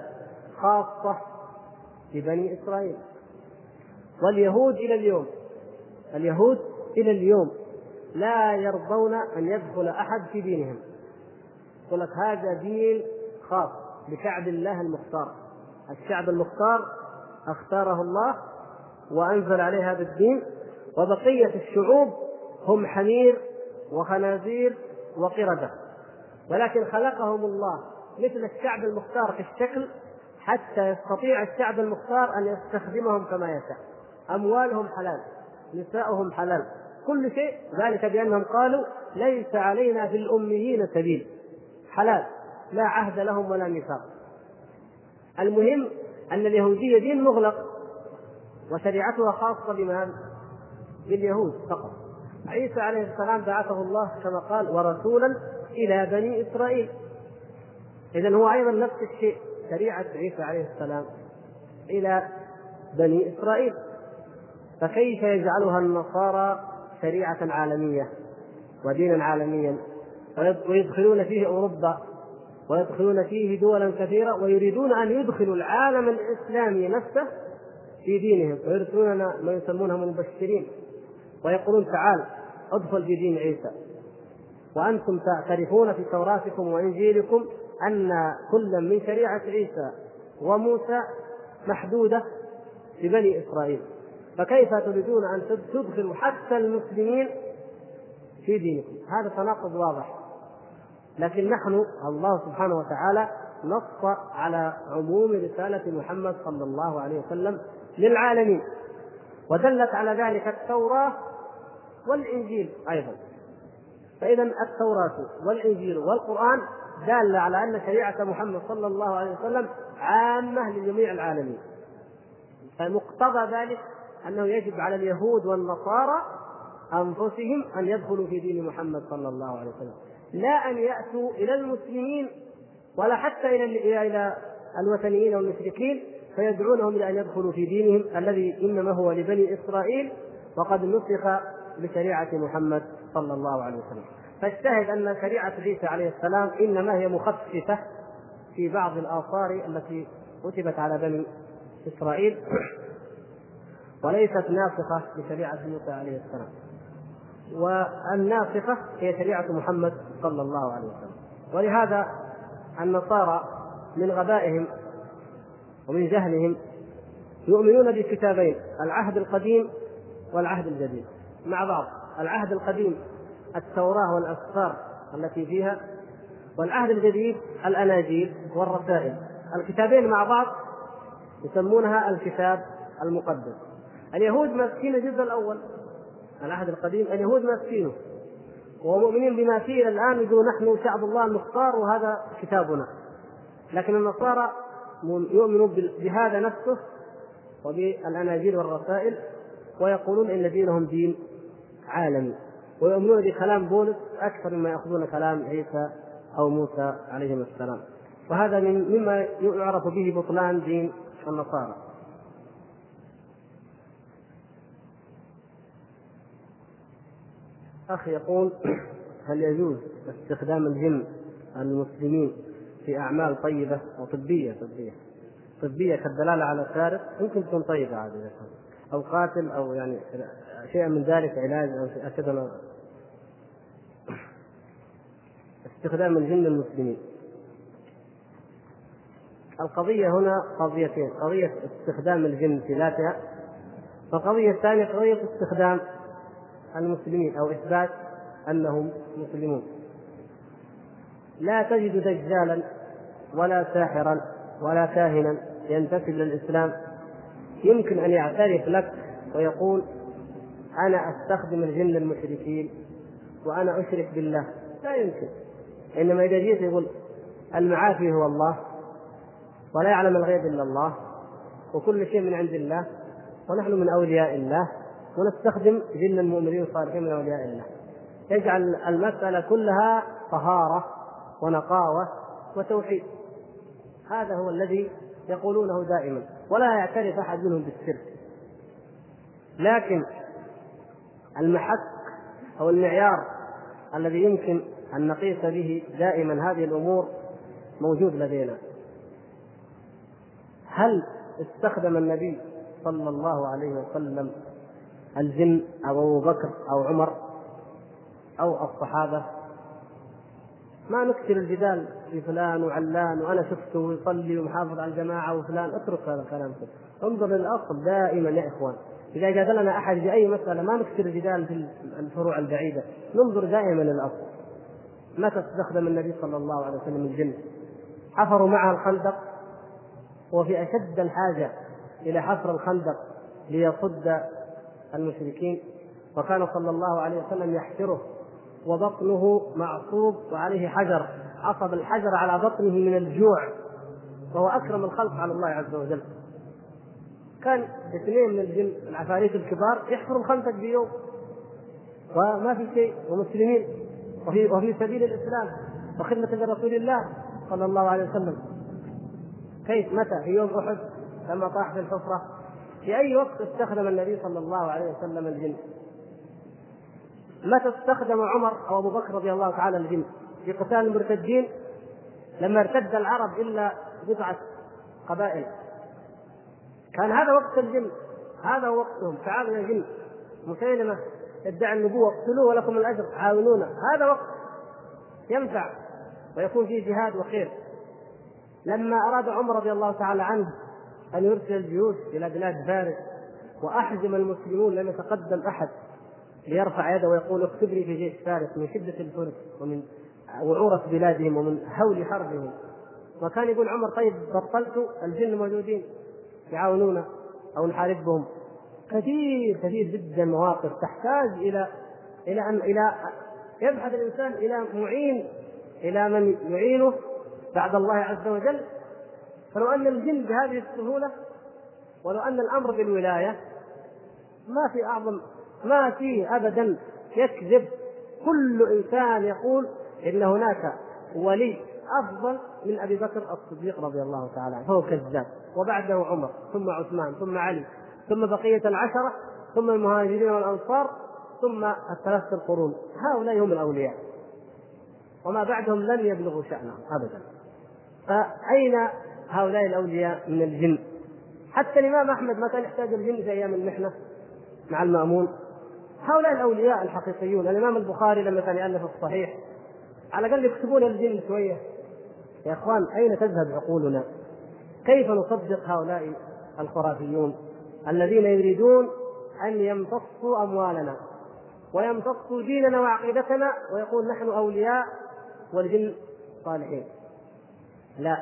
خاصة ببني إسرائيل. واليهود إلى اليوم اليهود إلى اليوم لا يرضون أن يدخل أحد في دينهم. يقول لك هذا دين خاص بشعب الله المختار. الشعب المختار أختاره الله وأنزل عليه هذا الدين وبقية الشعوب هم حمير وخنازير وقردة. ولكن خلقهم الله مثل الشعب المختار في الشكل حتى يستطيع الشعب المختار أن يستخدمهم كما يشاء. أموالهم حلال نساؤهم حلال. كل شيء ذلك بأنهم قالوا ليس علينا في الاميين سبيل. حلال لا عهد لهم ولا ميثاق المهم أن اليهودية دين مغلق وشريعتها خاصة بمن؟ باليهود فقط. عيسى عليه السلام بعثه الله كما قال ورسولا إلى بني إسرائيل. اذا هو أيضا نفس الشيء شريعة عيسى عليه السلام إلى بني إسرائيل. فكيف يجعلها النصارى شريعة عالمية ودينا عالميا؟ ويدخلون فيه أوروبا ويدخلون فيه دولا كثيرة ويريدون أن يدخلوا العالم الإسلامي نفسه في دينهم ويرسلون ما يسمونهم المبشرين ويقولون تعال ادخل في دين عيسى. وأنتم تعترفون في توراتكم وإنجيلكم أن كل من شريعة عيسى وموسى محدودة لبني إسرائيل. فكيف تريدون أن تدخلوا حتى المسلمين في دينكم؟ هذا تناقض واضح. لكن نحن الله سبحانه وتعالى نص على عموم رسالة محمد صلى الله عليه وسلم للعالمين. ودلت على ذلك التوراة والإنجيل أيضا. فإذا التوراة والإنجيل والقرآن دالة على أن شريعة محمد صلى الله عليه وسلم عامة لجميع العالمين. فمقتضى ذلك أنه يجب على اليهود والنصارى أنفسهم أن يدخلوا في دين محمد صلى الله عليه وسلم. لا أن يأتوا إلى المسلمين ولا حتى إلى إلى الوثنيين والمشركين فيدعونهم إلى أن يدخلوا في دينهم الذي إنما هو لبني إسرائيل وقد نسخ بشريعة محمد صلى الله عليه وسلم. فاجتهد أن شريعة عيسى عليه السلام إنما هي مخففة في بعض الآثار التي كتبت على بني إسرائيل وليست ناسخة لشريعة موسى عليه السلام. والناسخة هي شريعة محمد صلى الله عليه وسلم. ولهذا النصارى من غبائهم ومن جهلهم يؤمنون بكتابين العهد القديم والعهد الجديد. مع بعض. العهد القديم التوراة والأسفار التي فيها والعهد الجديد الأناجيل والرسائل. الكتابين مع بعض يسمونها الكتاب المقدس. اليهود ماسكين الجزء الأول. العهد القديم اليهود ماسكينه. ومؤمنين بما فيه الآن يقولوا نحن شعب الله المختار وهذا كتابنا. لكن النصارى يؤمنون بهذا نفسه وبالأناجيل والرسائل ويقولون إن دينهم دين. عالمي ويؤمنون بكلام بولس أكثر مما يأخذون كلام عيسى أو موسى عليهم السلام. وهذا من مما يعرف به بطلان دين النصارى. أخ يقول هل يجوز استخدام الجن المسلمين في أعمال طيبة وطبية؟ طبية. طبية كالدلالة على سارق يمكن تكون طيبة عادة أو قاتل أو يعني شيء من ذلك علاج كذا استخدام الجن المسلمين. القضية هنا قضيتين قضية استخدام الجن في ذاتها والقضية الثانية قضية استخدام المسلمين أو إثبات أنهم مسلمون. لا تجد دجالا ولا ساحرا ولا كاهنا ينتسب للإسلام. يمكن أن يعترف لك ويقول أنا أستخدم الجن المشركين وأنا أشرك بالله. لا يمكن. إنما إذا جيت يقول المعافي هو الله ولا يعلم الغيب إلا الله وكل شيء من عند الله ونحن من أولياء الله ونستخدم جن المؤمنين الصالحين من أولياء الله. يجعل المسألة كلها طهارة ونقاوة وتوحيد. هذا هو الذي يقولونه دائما. ولا يعترف أحد منهم بالشرك لكن المحك أو المعيار الذي يمكن أن نقيس به دائما. هذه الأمور موجود لدينا. هل استخدم النبي صلى الله عليه وسلم الجن أو أبو بكر أو عمر أو الصحابة؟ ما نكثر الجدال في فلان وعلان وأنا شفته يصلي ومحافظ على الجماعة وفلان. اترك هذا الكلام. انظر للأصل دائما يا إخوان. إذا جادلنا أحد في اي مسألة ما نكثر الجدال في الفروع البعيدة. ننظر دائما للأصل. متى استخدم النبي صلى الله عليه وسلم الجن. حفروا معها الخندق وفي أشد الحاجة إلى حفر الخندق ليصد المشركين. وكان صلى الله عليه وسلم يحفره وبطنه معصوب وعليه حجر. عصب الحجر على بطنه من الجوع وهو أكرم الخلق على الله عز وجل. كان اثنين من الجن العفاريت الكبار يحفروا الخندق بيوم. وما في شيء ومسلمين. وفي وفي سبيل الإسلام وخدمة لرسول الله صلى الله عليه وسلم. كيف؟ متى؟ في يوم أحد لما طاح في الحفرة. في أي وقت استخدم النبي صلى الله عليه وسلم الجن؟ متى استخدم عمر أو أبو بكر رضي الله تعالى الجن؟ في قتال المرتدين لما ارتد العرب إلا بضعة قبائل. كان هذا وقت الجن هذا هو وقتهم. تعالوا يا جن. مسيلمة يدعي النبوة اقتلوه ولكم الأجر عاونونا. هذا وقت ينفع ويكون فيه جهاد وخير. لما أراد عمر رضي الله تعالى عنه أن يرسل الجيوش إلى بلاد فارس وأحزم المسلمون لم يتقدم أحد ليرفع يده ويقول اكتب لي في جيش فارس من شدة الفرس ومن وعورة بلادهم ومن هول حربهم. وكان يقول عمر طيب بطلت الجن موجودين. يعاونونا أو نحاربهم. كثير كثير جدا مواقف تحتاج إلى إلى أن إلى يبحث الإنسان إلى معين إلى من يعينه بعد الله عز وجل. فلو أن الجن بهذه السهولة ولو أن الأمر بالولاية ما في أعظم ما في ابدا يكذب. كل إنسان يقول إن هناك ولي أفضل من أبي بكر الصديق رضي الله تعالى عنه. فهو كذاب. وبعده عمر ثم عثمان ثم علي ثم بقية العشرة ثم المهاجرين والأنصار ثم الثلاثة القرون. هؤلاء هم الأولياء. وما بعدهم لن يبلغوا شأنهم ابدا. فأين هؤلاء الأولياء من الجن؟ حتى الإمام أحمد ما كان يحتاج الجن في أيام المحنة مع المأمون. هؤلاء الأولياء الحقيقيون الإمام البخاري لما كان يألف الصحيح على الأقل يكتبون الجن شوية. يا إخوان أين تذهب عقولنا؟ كيف نصدق هؤلاء الخرافيون الذين يريدون أن يمتصوا أموالنا ويمتصوا ديننا وعقيدتنا ويقول نحن أولياء والجن صالحين؟ لا.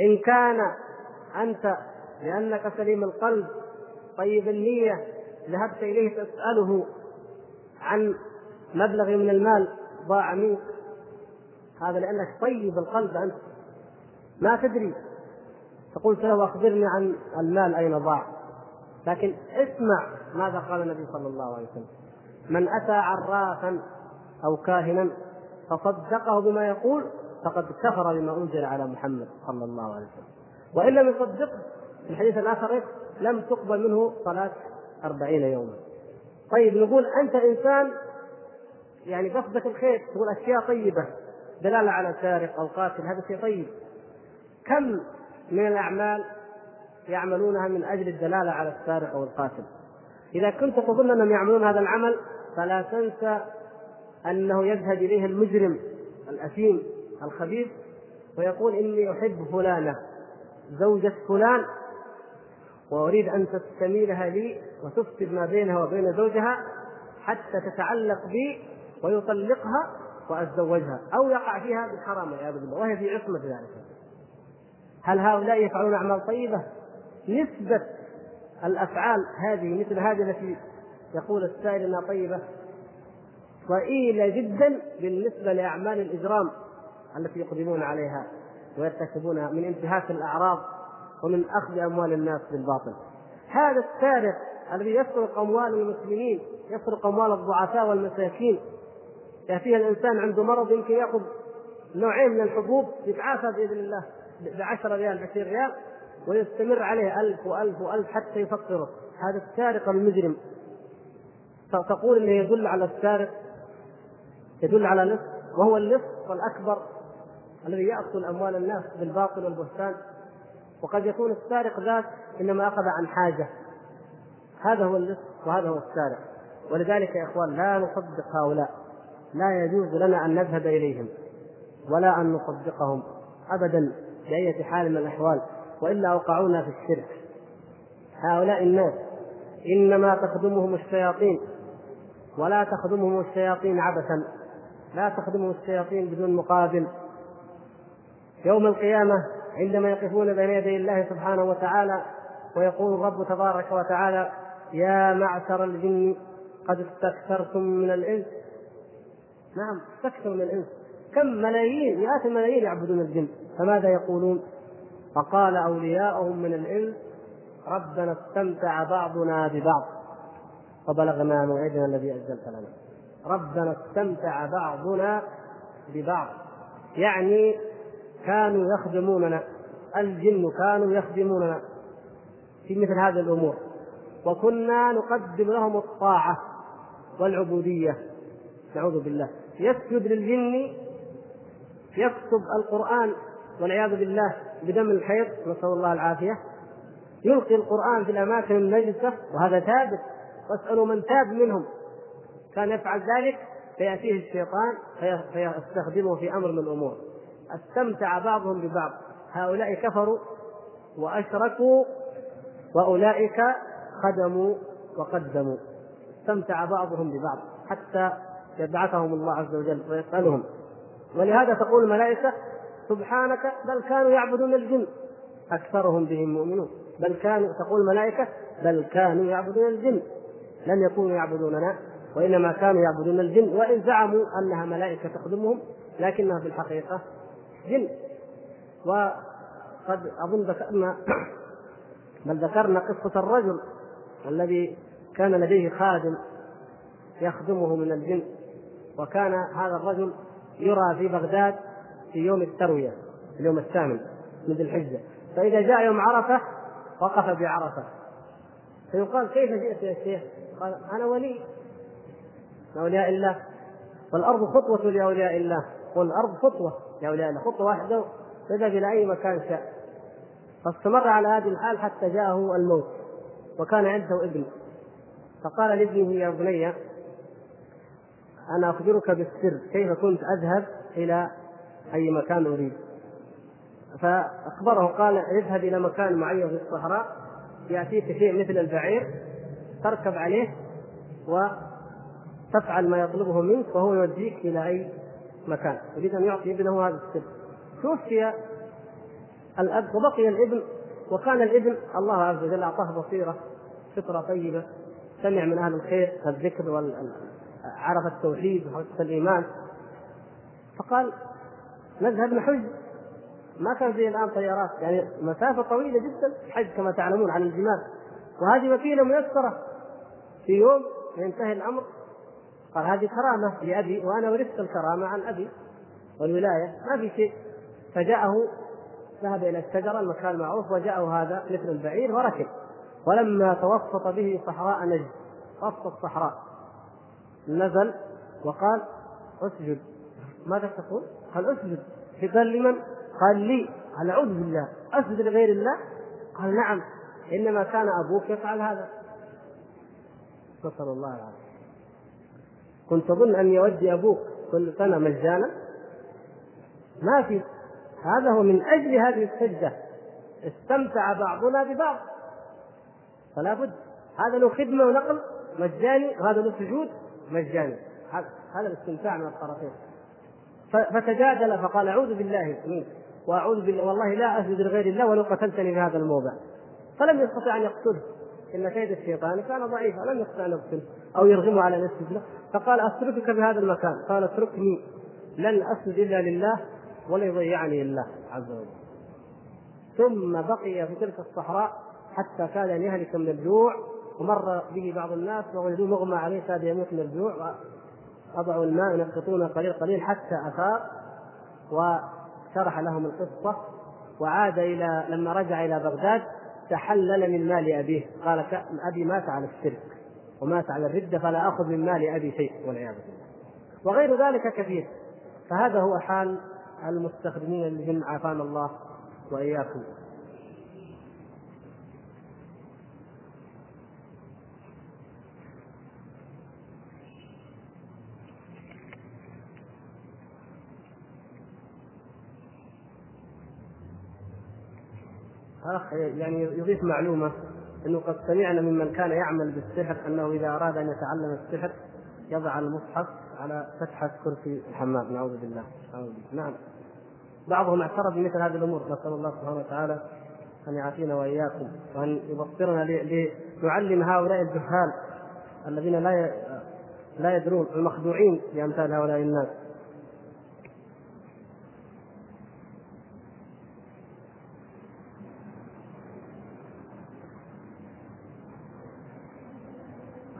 إن كان أنت لأنك سليم القلب طيب النية ذهبت إليه تسأله عن مبلغ من المال ضاع منك. هذا لأنك طيب القلب أنت. ما تدري. فقلت له أخبرني عن المال أين ضاع. لكن اسمع ماذا قال النبي صلى الله عليه وسلم. من أتى عرافا أو كاهنا فصدقه بما يقول فقد كفر بما أنزل على محمد صلى الله عليه وسلم. وان لم يصدقه في الحديث الآخر لم تقبل منه صلاة أربعين يوما. طيب نقول أنت إنسان يعني قصدك الخير تقول أشياء طيبة. دلالة على سارق أو قاتل هذا شيء طيب. كم من الأعمال يعملونها من أجل الدلالة على السارق أو القاتل؟ إذا كنت تظن أنهم يعملون هذا العمل فلا تنسى أنه يذهب إليه المجرم الأثيم الخبيث ويقول إني أحب فلانة زوجة فلان وأريد أن تستميلها لي وتفسد ما بينها وبين زوجها حتى تتعلق بي ويطلقها وأتزوجها أو يقع فيها بالحرام والعياذ بالله وهي في عصمة ذلك هل هؤلاء يفعلون أعمال طيبة؟ نسبة الأفعال هذه مثل هذه التي يقول السائل أنها طيبة ضئيلة جدا بالنسبة لأعمال الإجرام التي يقدمون عليها ويرتكبونها من انتهاك الأعراض ومن أخذ أموال الناس بالباطل هذا السارق الذي يسرق أموال المسلمين يسرق أموال الضعفاء والمساكين يأتيها الإنسان عنده مرض يمكن يأخذ نوعين من الحبوب يتعافى بإذن الله ب 10 ريال 20 ريال ويستمر عليه ألف وألف وألف حتى يفطره. هذا السارق المجرم. تقول إنه يدل على السارق يدل على لص وهو اللص الأكبر الذي يأكل أموال الناس بالباطل والبهتان. وقد يكون السارق ذاك إنما أخذ عن حاجة. هذا هو اللص وهذا هو السارق. ولذلك يا إخوان لا نصدق هؤلاء. لا يجوز لنا أن نذهب إليهم ولا أن نصدقهم ابدا باية حال من الأحوال وإلا أوقعونا في الشرك. هؤلاء الناس إنما تخدمهم الشياطين ولا تخدمهم الشياطين عبثا لا تخدمهم الشياطين بدون مقابل. يوم القيامة عندما يقفون بين يدي الله سبحانه وتعالى ويقول الرب تبارك وتعالى يا معشر الجن قد استكثرتم من الإنس نعم استكثروا من الإنس. كم ملايين مئات الملايين يعبدون الجن فماذا يقولون؟ فقال أولياؤهم من الانس ربنا استمتع بعضنا ببعض فبلغنا موعدنا الذي اجلت لنا. ربنا استمتع بعضنا ببعض. يعني كانوا يخدموننا الجن كانوا يخدموننا في مثل هذه الأمور. وكنا نقدم لهم الطاعة والعبودية. نعوذ بالله. يسجد للجن يكتب القرآن والعياذ بالله بدم الحيض نسأل الله العافية. يلقي القرآن في الأماكن النجسه وهذا ثابت. واسألوا من تاب منهم. كان يفعل ذلك فيأتيه الشيطان فيستخدمه في أمر من الأمور. استمتع بعضهم ببعض. هؤلاء كفروا وأشركوا وأولئك خدموا وقدموا. استمتع بعضهم ببعض. حتى يبعثهم الله عز وجل ويسألهم ولهذا تقول الملائكة سبحانك بل كانوا يعبدون الجن. أكثرهم بهم مؤمنون. بل كانوا تقول الملائكة بل كانوا يعبدون الجن. لم يكونوا يعبدوننا وإنما كانوا يعبدون الجن. وإن زعموا أنها ملائكة تخدمهم لكنها في الحقيقة جن. وقد أظن ذكرنا بل ذكرنا قصة الرجل الذي كان لديه خادم يخدمه من الجن. وكان هذا الرجل يرى في بغداد في يوم التروية اليوم الثامن من ذي الحجة. فإذا جاء يوم عرفة وقف بعرفة. فيقال كيف جئت يا شيخ؟ قال أنا ولي. من أولياء الله. والأرض خطوة لأولياء الله. والأرض خطوة لأولياء الله. خطوة واحدة فذهب إلى أي مكان شاء. فاستمر على هذه الحال حتى جاءه الموت وكان عنده ابن. فقال لابنه يا بني أنا أخبرك بالسر كيف كنت أذهب إلى أي مكان أريد. فأخبره قال اذهب إلى مكان معين في الصحراء يأتيك شيء مثل البعير تركب عليه وتفعل ما يطلبه منك وهو يوديك إلى أي مكان. يريد أن يعطي ابنه هذا السر. توفي الأب وبقي الابن وكان الابن الله عز وجل أعطاه بصيرة فطرة طيبة سمع من أهل الخير الذكر عرف التوحيد وحقق الإيمان. فقال نذهب نحج ما كان زي الآن طيارات. يعني مسافة طويلة جدا حج كما تعلمون عن الجمال. وهذه وسيلة ميسرة. في يوم ينتهي الأمر. قال هذه كرامة لأبي وأنا ورثت الكرامة عن أبي والولاية. ما في شيء. فجاءه ذهب إلى الشجرة المكان المعروف وجاءه هذا مثل البعير وركب. ولما توسط به صحراء نجد. وسط الصحراء. نزل وقال اسجد. ماذا تقول؟ قال اسجد. قال لمن؟ قال لي. قال أعوذ بالله. أسجد لغير الله؟ قال نعم. إنما كان أبوك يفعل هذا. نسال الله العافيه كنت تظن أن يودي أبوك كل سنة مجانا. ما في. هذا هو من أجل هذه السجده استمتع بعضنا ببعض. فلا بد. هذا له خدمة ونقل مجاني. وهذا له سجود. مجاني هذا الاستمتاع من الطرفين. فتجادل فقال أعوذ بالله منك. وأعوذ بالله والله لا أسجد لغير الله ولو قتلتني في هذا الموضع. فلم يستطع أن يقتله. إن كيد الشيطان كان ضعيفا لم يستطع أن يقتله أو يرغمه على ان يسجد له فقال أتركك بهذا المكان؟ قال اتركني. لن أسجد إلا لله ولا يضيعني الله عز وجل. ثم بقي في تلك الصحراء حتى كاد ان يهلك من الجوع ومر به بعض الناس ووجدوه مغمى عليه كاد يموت من الجوع وأضعوا الماء ينقطونه قليل قليل حتى أفاق وشرح لهم القصة وعاد إلى لما رجع إلى بغداد تحلل من مال أبيه. قال أبي مات على الشرك ومات على الردة فلا أخذ من مال أبي شيء والعياذ بالله. وغير ذلك كثير. فهذا هو حال المستخدمين الجن عافانا الله وإياكم. اخ يعني يضيف معلومة إنه قد سمعنا ممن كان يعمل بالسحر أنه إذا أراد أن يتعلم السحر يضع المصحف على فتحة كرسي الحمام. نعوذ بالله. نعوذ بالله. نعم. بعضهم اعترف بمثل هذه الأمور. نسأل الله سبحانه وتعالى أن يعافينا وإياكم وأن يبصرنا لنعلم هؤلاء الجهال الذين لا لا يدرون المخدوعين بأمثال هؤلاء الناس.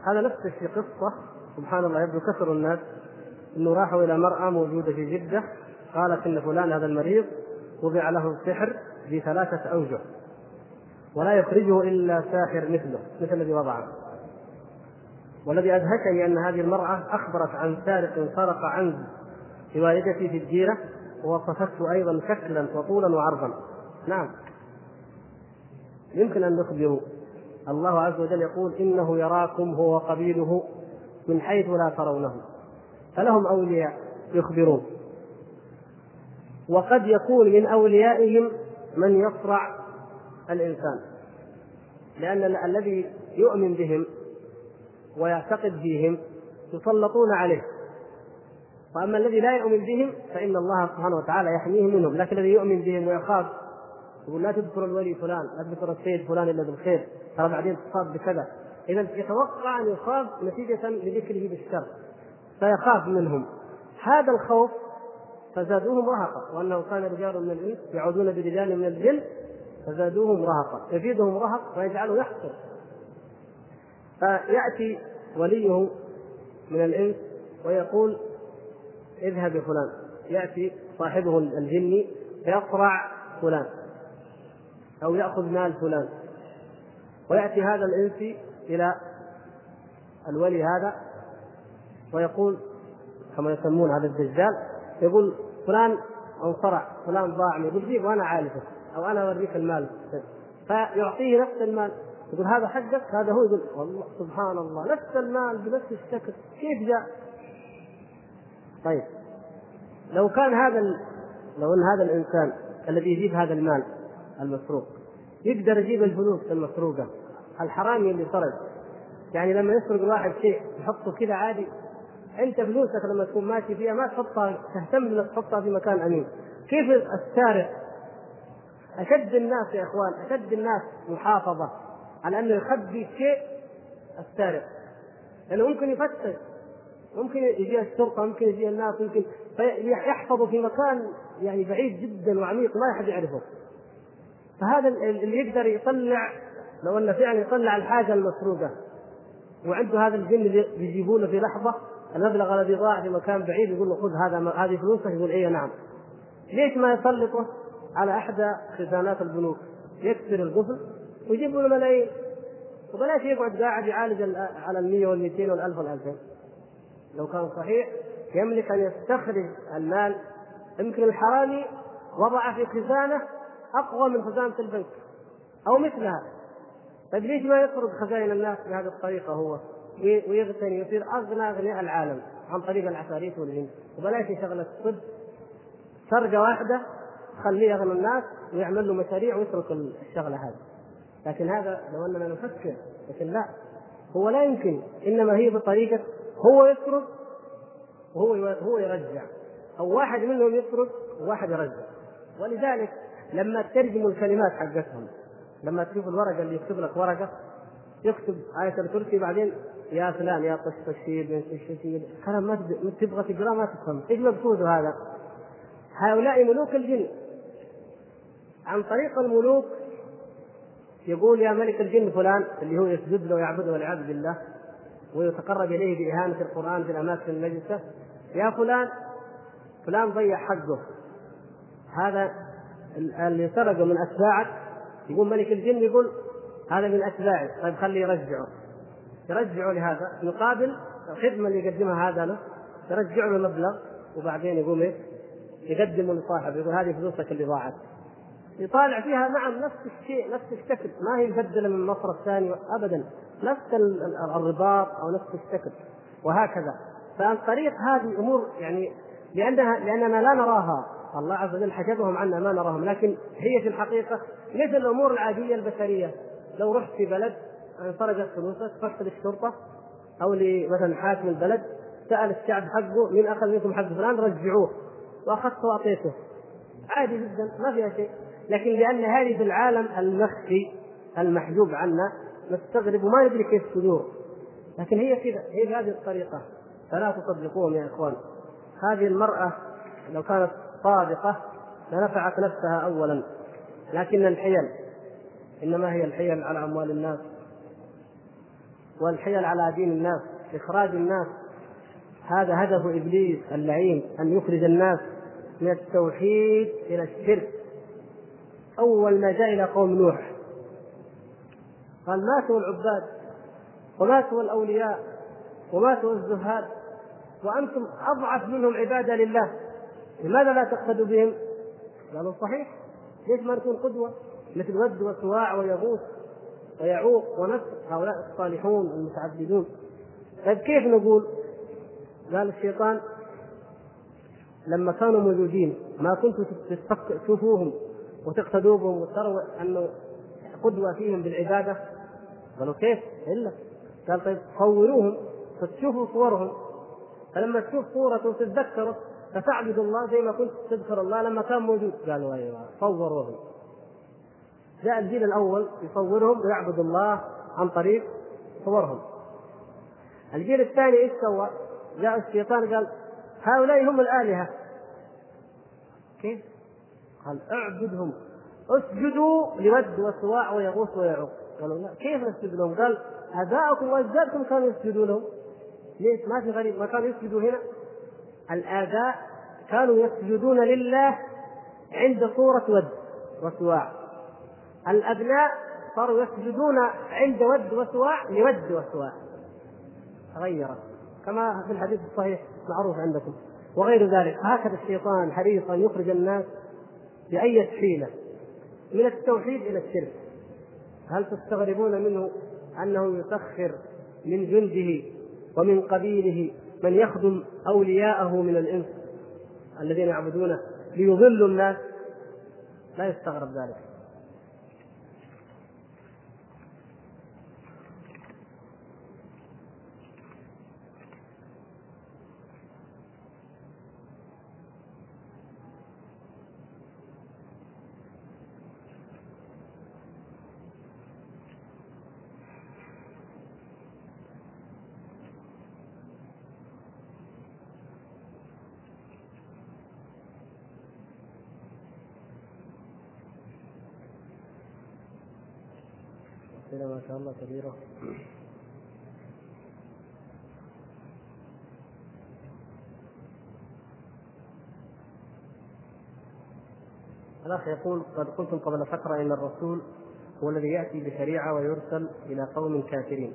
هذا نفس في قصة. سبحان الله يبدو كثر الناس إنه راحوا إلى مرأة موجودة في جدة قالت إن فلان هذا المريض وضع له السحر بثلاثة أوجه. ولا يخرجه إلا ساحر مثله مثل الذي وضعه. والذي أدهشني أن هذه المرأة أخبرت عن سارق سرق عنز لوالدتي في الجيرة ووصفته أيضا شكلا وطولا وعرضا. نعم. يمكن أن نخبروا الله عز وجل يقول إنه يراكم هو وقبيله من حيث لا ترونه فلهم أولياء يخبرون. وقد يكون من أوليائهم من يصرع الإنسان لأن الذي يؤمن بهم ويعتقد فيهم يسلطون عليه. وأما الذي لا يؤمن بهم فإن الله سبحانه وتعالى يحميه منهم لكن الذي يؤمن بهم ويخاف يقول لا تذكر الولي فلان لا تذكر السيد فلان إلا بالخير. ترى بعدين تصاب بكذا. اذا يتوقع أن يخاف نتيجة لذكره بالشر. فيخاف منهم. هذا الخوف فزادوهم رهقا وأنه كان رجال من الإنس يعودون برجال من الجن فزادوهم رهقا يزيدهم رهق ويجعله يحصر فيأتي وليه من الإنس ويقول اذهب فلان. يأتي صاحبه الجني فيقرع فلان. أو يأخذ مال فلان ويأتي هذا الانسي إلى الولي هذا ويقول كما يسمون هذا الدجال يقول فلان أنصرع فلان ضاع يقول جيب وأنا عالجه أو أنا أوريك المال فيعطيه نفس المال يقول هذا حقك هذا هو يقول والله سبحان الله نفس المال بنفس الشكل كيف جاء؟ طيب لو كان هذا. لو إن هذا الإنسان الذي يجيب هذا المال المسروق يقدر يجيب الفلوس المسروقه الحرامي اللي سرق يعني لما يسرق الواحد شيء يحطه كذا عادي. أنت فلوسك لما تكون ماشي فيها ما تحطها تهتم إنك تحطها في مكان أمين. كيف السارق؟ أشد الناس يا إخوان أشد الناس محافظة على أنه يخبي شيء السارق. لأنه ممكن يفتش ممكن يجي الشرطه ممكن يجي الناس ممكن. يحفظه في مكان يعني بعيد جدا وعميق ما احد يعرفه. فهذا اللي يقدر يطلع لو انه فعلا يطلع الحاجة المسروقة. وعنده هذا الجن اللي يجيبونه في لحظة المبلغ الذي ضاع في مكان بعيد يقول له خذ هذا هذه فلوسك يقول اي نعم. ليش ما يسلطه على احدى خزانات البنوك؟ يكسر القفل ويجيب له ملايين. وبلاش يقعد قاعد يعالج على ال 100 وال 200 وال 1000 وال 2000 لو كان صحيح يملك أن يستخرج المال. يمكن الحرامي وضع في خزانة أقوى من خزانة البنك أو مثلها. طيب ليش ما يطرد خزائن الناس بهذه الطريقة هو؟ ويغتني يصير أغنى أغنياء العالم عن طريق العفاريت والجن وبلاش يشغل الطب سرقه واحدة خليه يغنى الناس ويعمل له مشاريع ويترك الشغلة هذه. لكن هذا لو أننا نفكر لكن لا. هو لا يمكن إنما هي بطريقة هو يسرق وهو هو يرجع. أو واحد منهم يسرق وواحد يرجع. ولذلك لما تترجموا الكلمات حقتهم لما تشوف الورقة اللي يكتب لك ورقة يكتب آية الكرسي بعدين يا فلان يا طش طشيد كلام ما تبغى تقرأ ما تفهم. إيش مقصود هذا؟ هؤلاء ملوك الجن. عن طريق الملوك يقول يا ملك الجن فلان اللي هو يسجد له ويعبده والعياذ بالله ويتقرب إليه بإهانة القرآن في الأماكن النجسه يا فلان فلان ضيع حقه. هذا اللي سرقه من أتباعك يقول ملك الجن يقول هذا من أتباعي طيب خليه يرجعه. يرجعه لهذا مقابل الخدمة اللي يقدمها هذا له يرجع له مبلغ وبعدين يقوم إيش؟ يقدمه لصاحبه يقول هذه فلوسك اللي ضاعت. يطالع فيها نعم نفس الشيء نفس الشكل ما هي مبدلة من مصر الثاني ابدا نفس الرباط أو نفس الشكل وهكذا. فعن طريق هذه الأمور يعني لانها لأننا لا نراها. الله عز وجل حجبهم عنا ما نراهم. لكن هي في الحقيقة مثل الأمور العادية البشرية. لو رحت في بلد سرقت فلوسك رحت للشرطة أو مثلا حاكم البلد سأل الشعب حقه من أخذ منكم حق فلان؟ رجعوه. وأخذته وأعطيته. عادي جدا ما فيها شيء. لكن لأن هذه في العالم المخفي المحجوب عنا نستغرب وما ندري كيف تدور. لكن هي كذا هي بهذه الطريقة. فلا تصدقوهم يا إخوان. هذه المرأة لو كانت صادقة لنفعت نفسها اولا. لكن الحيل إنما هي الحيل على أموال الناس والحيل على دين الناس إخراج الناس. هذا هدف إبليس اللعين أن يخرج الناس من التوحيد إلى الشرك. أول ما جاء إلى قوم نوح قال ماتوا العباد وماتوا الأولياء وماتوا الزهاد وأنتم أضعف منهم عبادة لله. لماذا لا تقتدوا بهم؟ قالوا صحيح. ليش ما نكون قدوة؟ مثل ود وسواع ويغوث ويعوق ونسر هؤلاء الصالحون المتعبدون. طيب كيف نقول؟ قال الشيطان لما كانوا موجودين ما كنتم تشوفوهم وتقتدوا بهم وتروا أنه قدوة فيهم بالعبادة؟ قالوا كيف؟ إلا. قال طيب صوروهم فتشوفوا صورهم. فلما تشوف صورته تتذكره فتعبد الله زي ما كنت تذكر الله لما كان موجود قالوا أيوه صوروهم جاء الجيل الأول يصورهم ويعبد الله عن طريق صورهم الجيل الثاني إيش سوى؟ جاء الشيطان قال هؤلاء هم الآلهة كيف؟ قال اعبدهم اسجدوا لود وسواع ويغوث ويعوق قالوا لا كيف نسجد لهم؟ قال أباؤكم وأجدادكم كانوا يسجدون لهم ليش؟ ما في غريب ما كانوا يسجدوا هنا الآباء كانوا يسجدون لله عند صورة ود وسواع. الأبناء صاروا يسجدون عند ود وسواع لود وسواع. تغيرت كما في الحديث الصحيح معروف عندكم. وغير ذلك هكذا الشيطان حريص ان يخرج الناس بأي حيلة؟ من التوحيد إلى الشرك. هل تستغربون منه أنه يسخر من جنده ومن قبيله من يخدم أولياءه من الإنس الذين يعبدونه ليضلوا الناس. لا يستغرب ذلك. أسئلة ما شاء الله كبيرة. الأخ يقول قد قلتم قبل فترة إن الرسول هو الذي يأتي بشريعة ويرسل إلى قوم كافرين.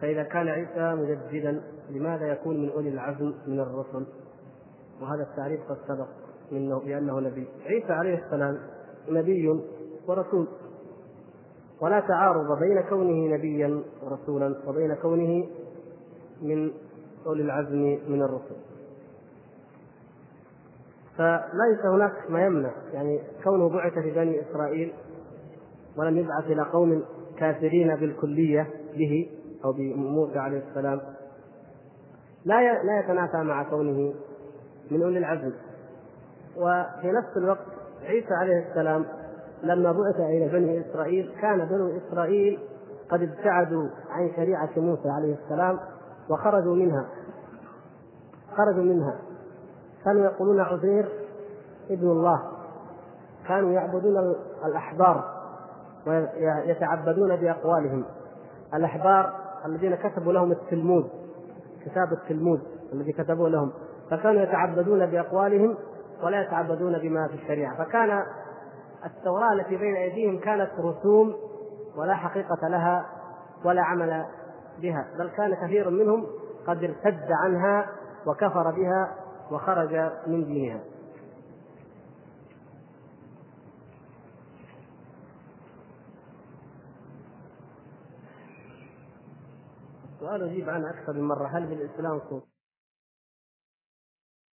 فإذا كان عيسى مجددا لماذا يكون من أولي العزم من الرسل؟ وهذا التعريف قد سبق منه بأنه نبي. عيسى عليه السلام نبي ورسول. ولا تعارض بين كونه نبيا ورسولا وبين كونه من أولي العزم من الرسل. فليس هناك ما يمنع يعني كونه بعث في بني إسرائيل ولم يبعث إلى قوم كافرين بالكلية به أو بموسى عليه السلام لا لا يتنافى مع كونه من أولي العزم. وفي نفس الوقت عيسى عليه السلام لما بعث إلى بني إسرائيل كان بنو إسرائيل قد ابتعدوا عن شريعة موسى عليه السلام وخرجوا منها. خرجوا منها. كانوا يقولون عزير ابن الله. كانوا يعبدون الأحبار ويتعبدون بأقوالهم. الأحبار الذين كتبوا لهم التلمود كتاب التلمود الذي كتبوه لهم. فكانوا يتعبدون بأقوالهم ولا يتعبدون بما في الشريعة. فكان التوراة التي بين أيديهم كانت رسوم ولا حقيقة لها ولا عمل بها بل كان كثير منهم قد ارتد عنها وكفر بها وخرج من دينها. السؤال أجيب عنه أكثر من مرة هل بالإسلام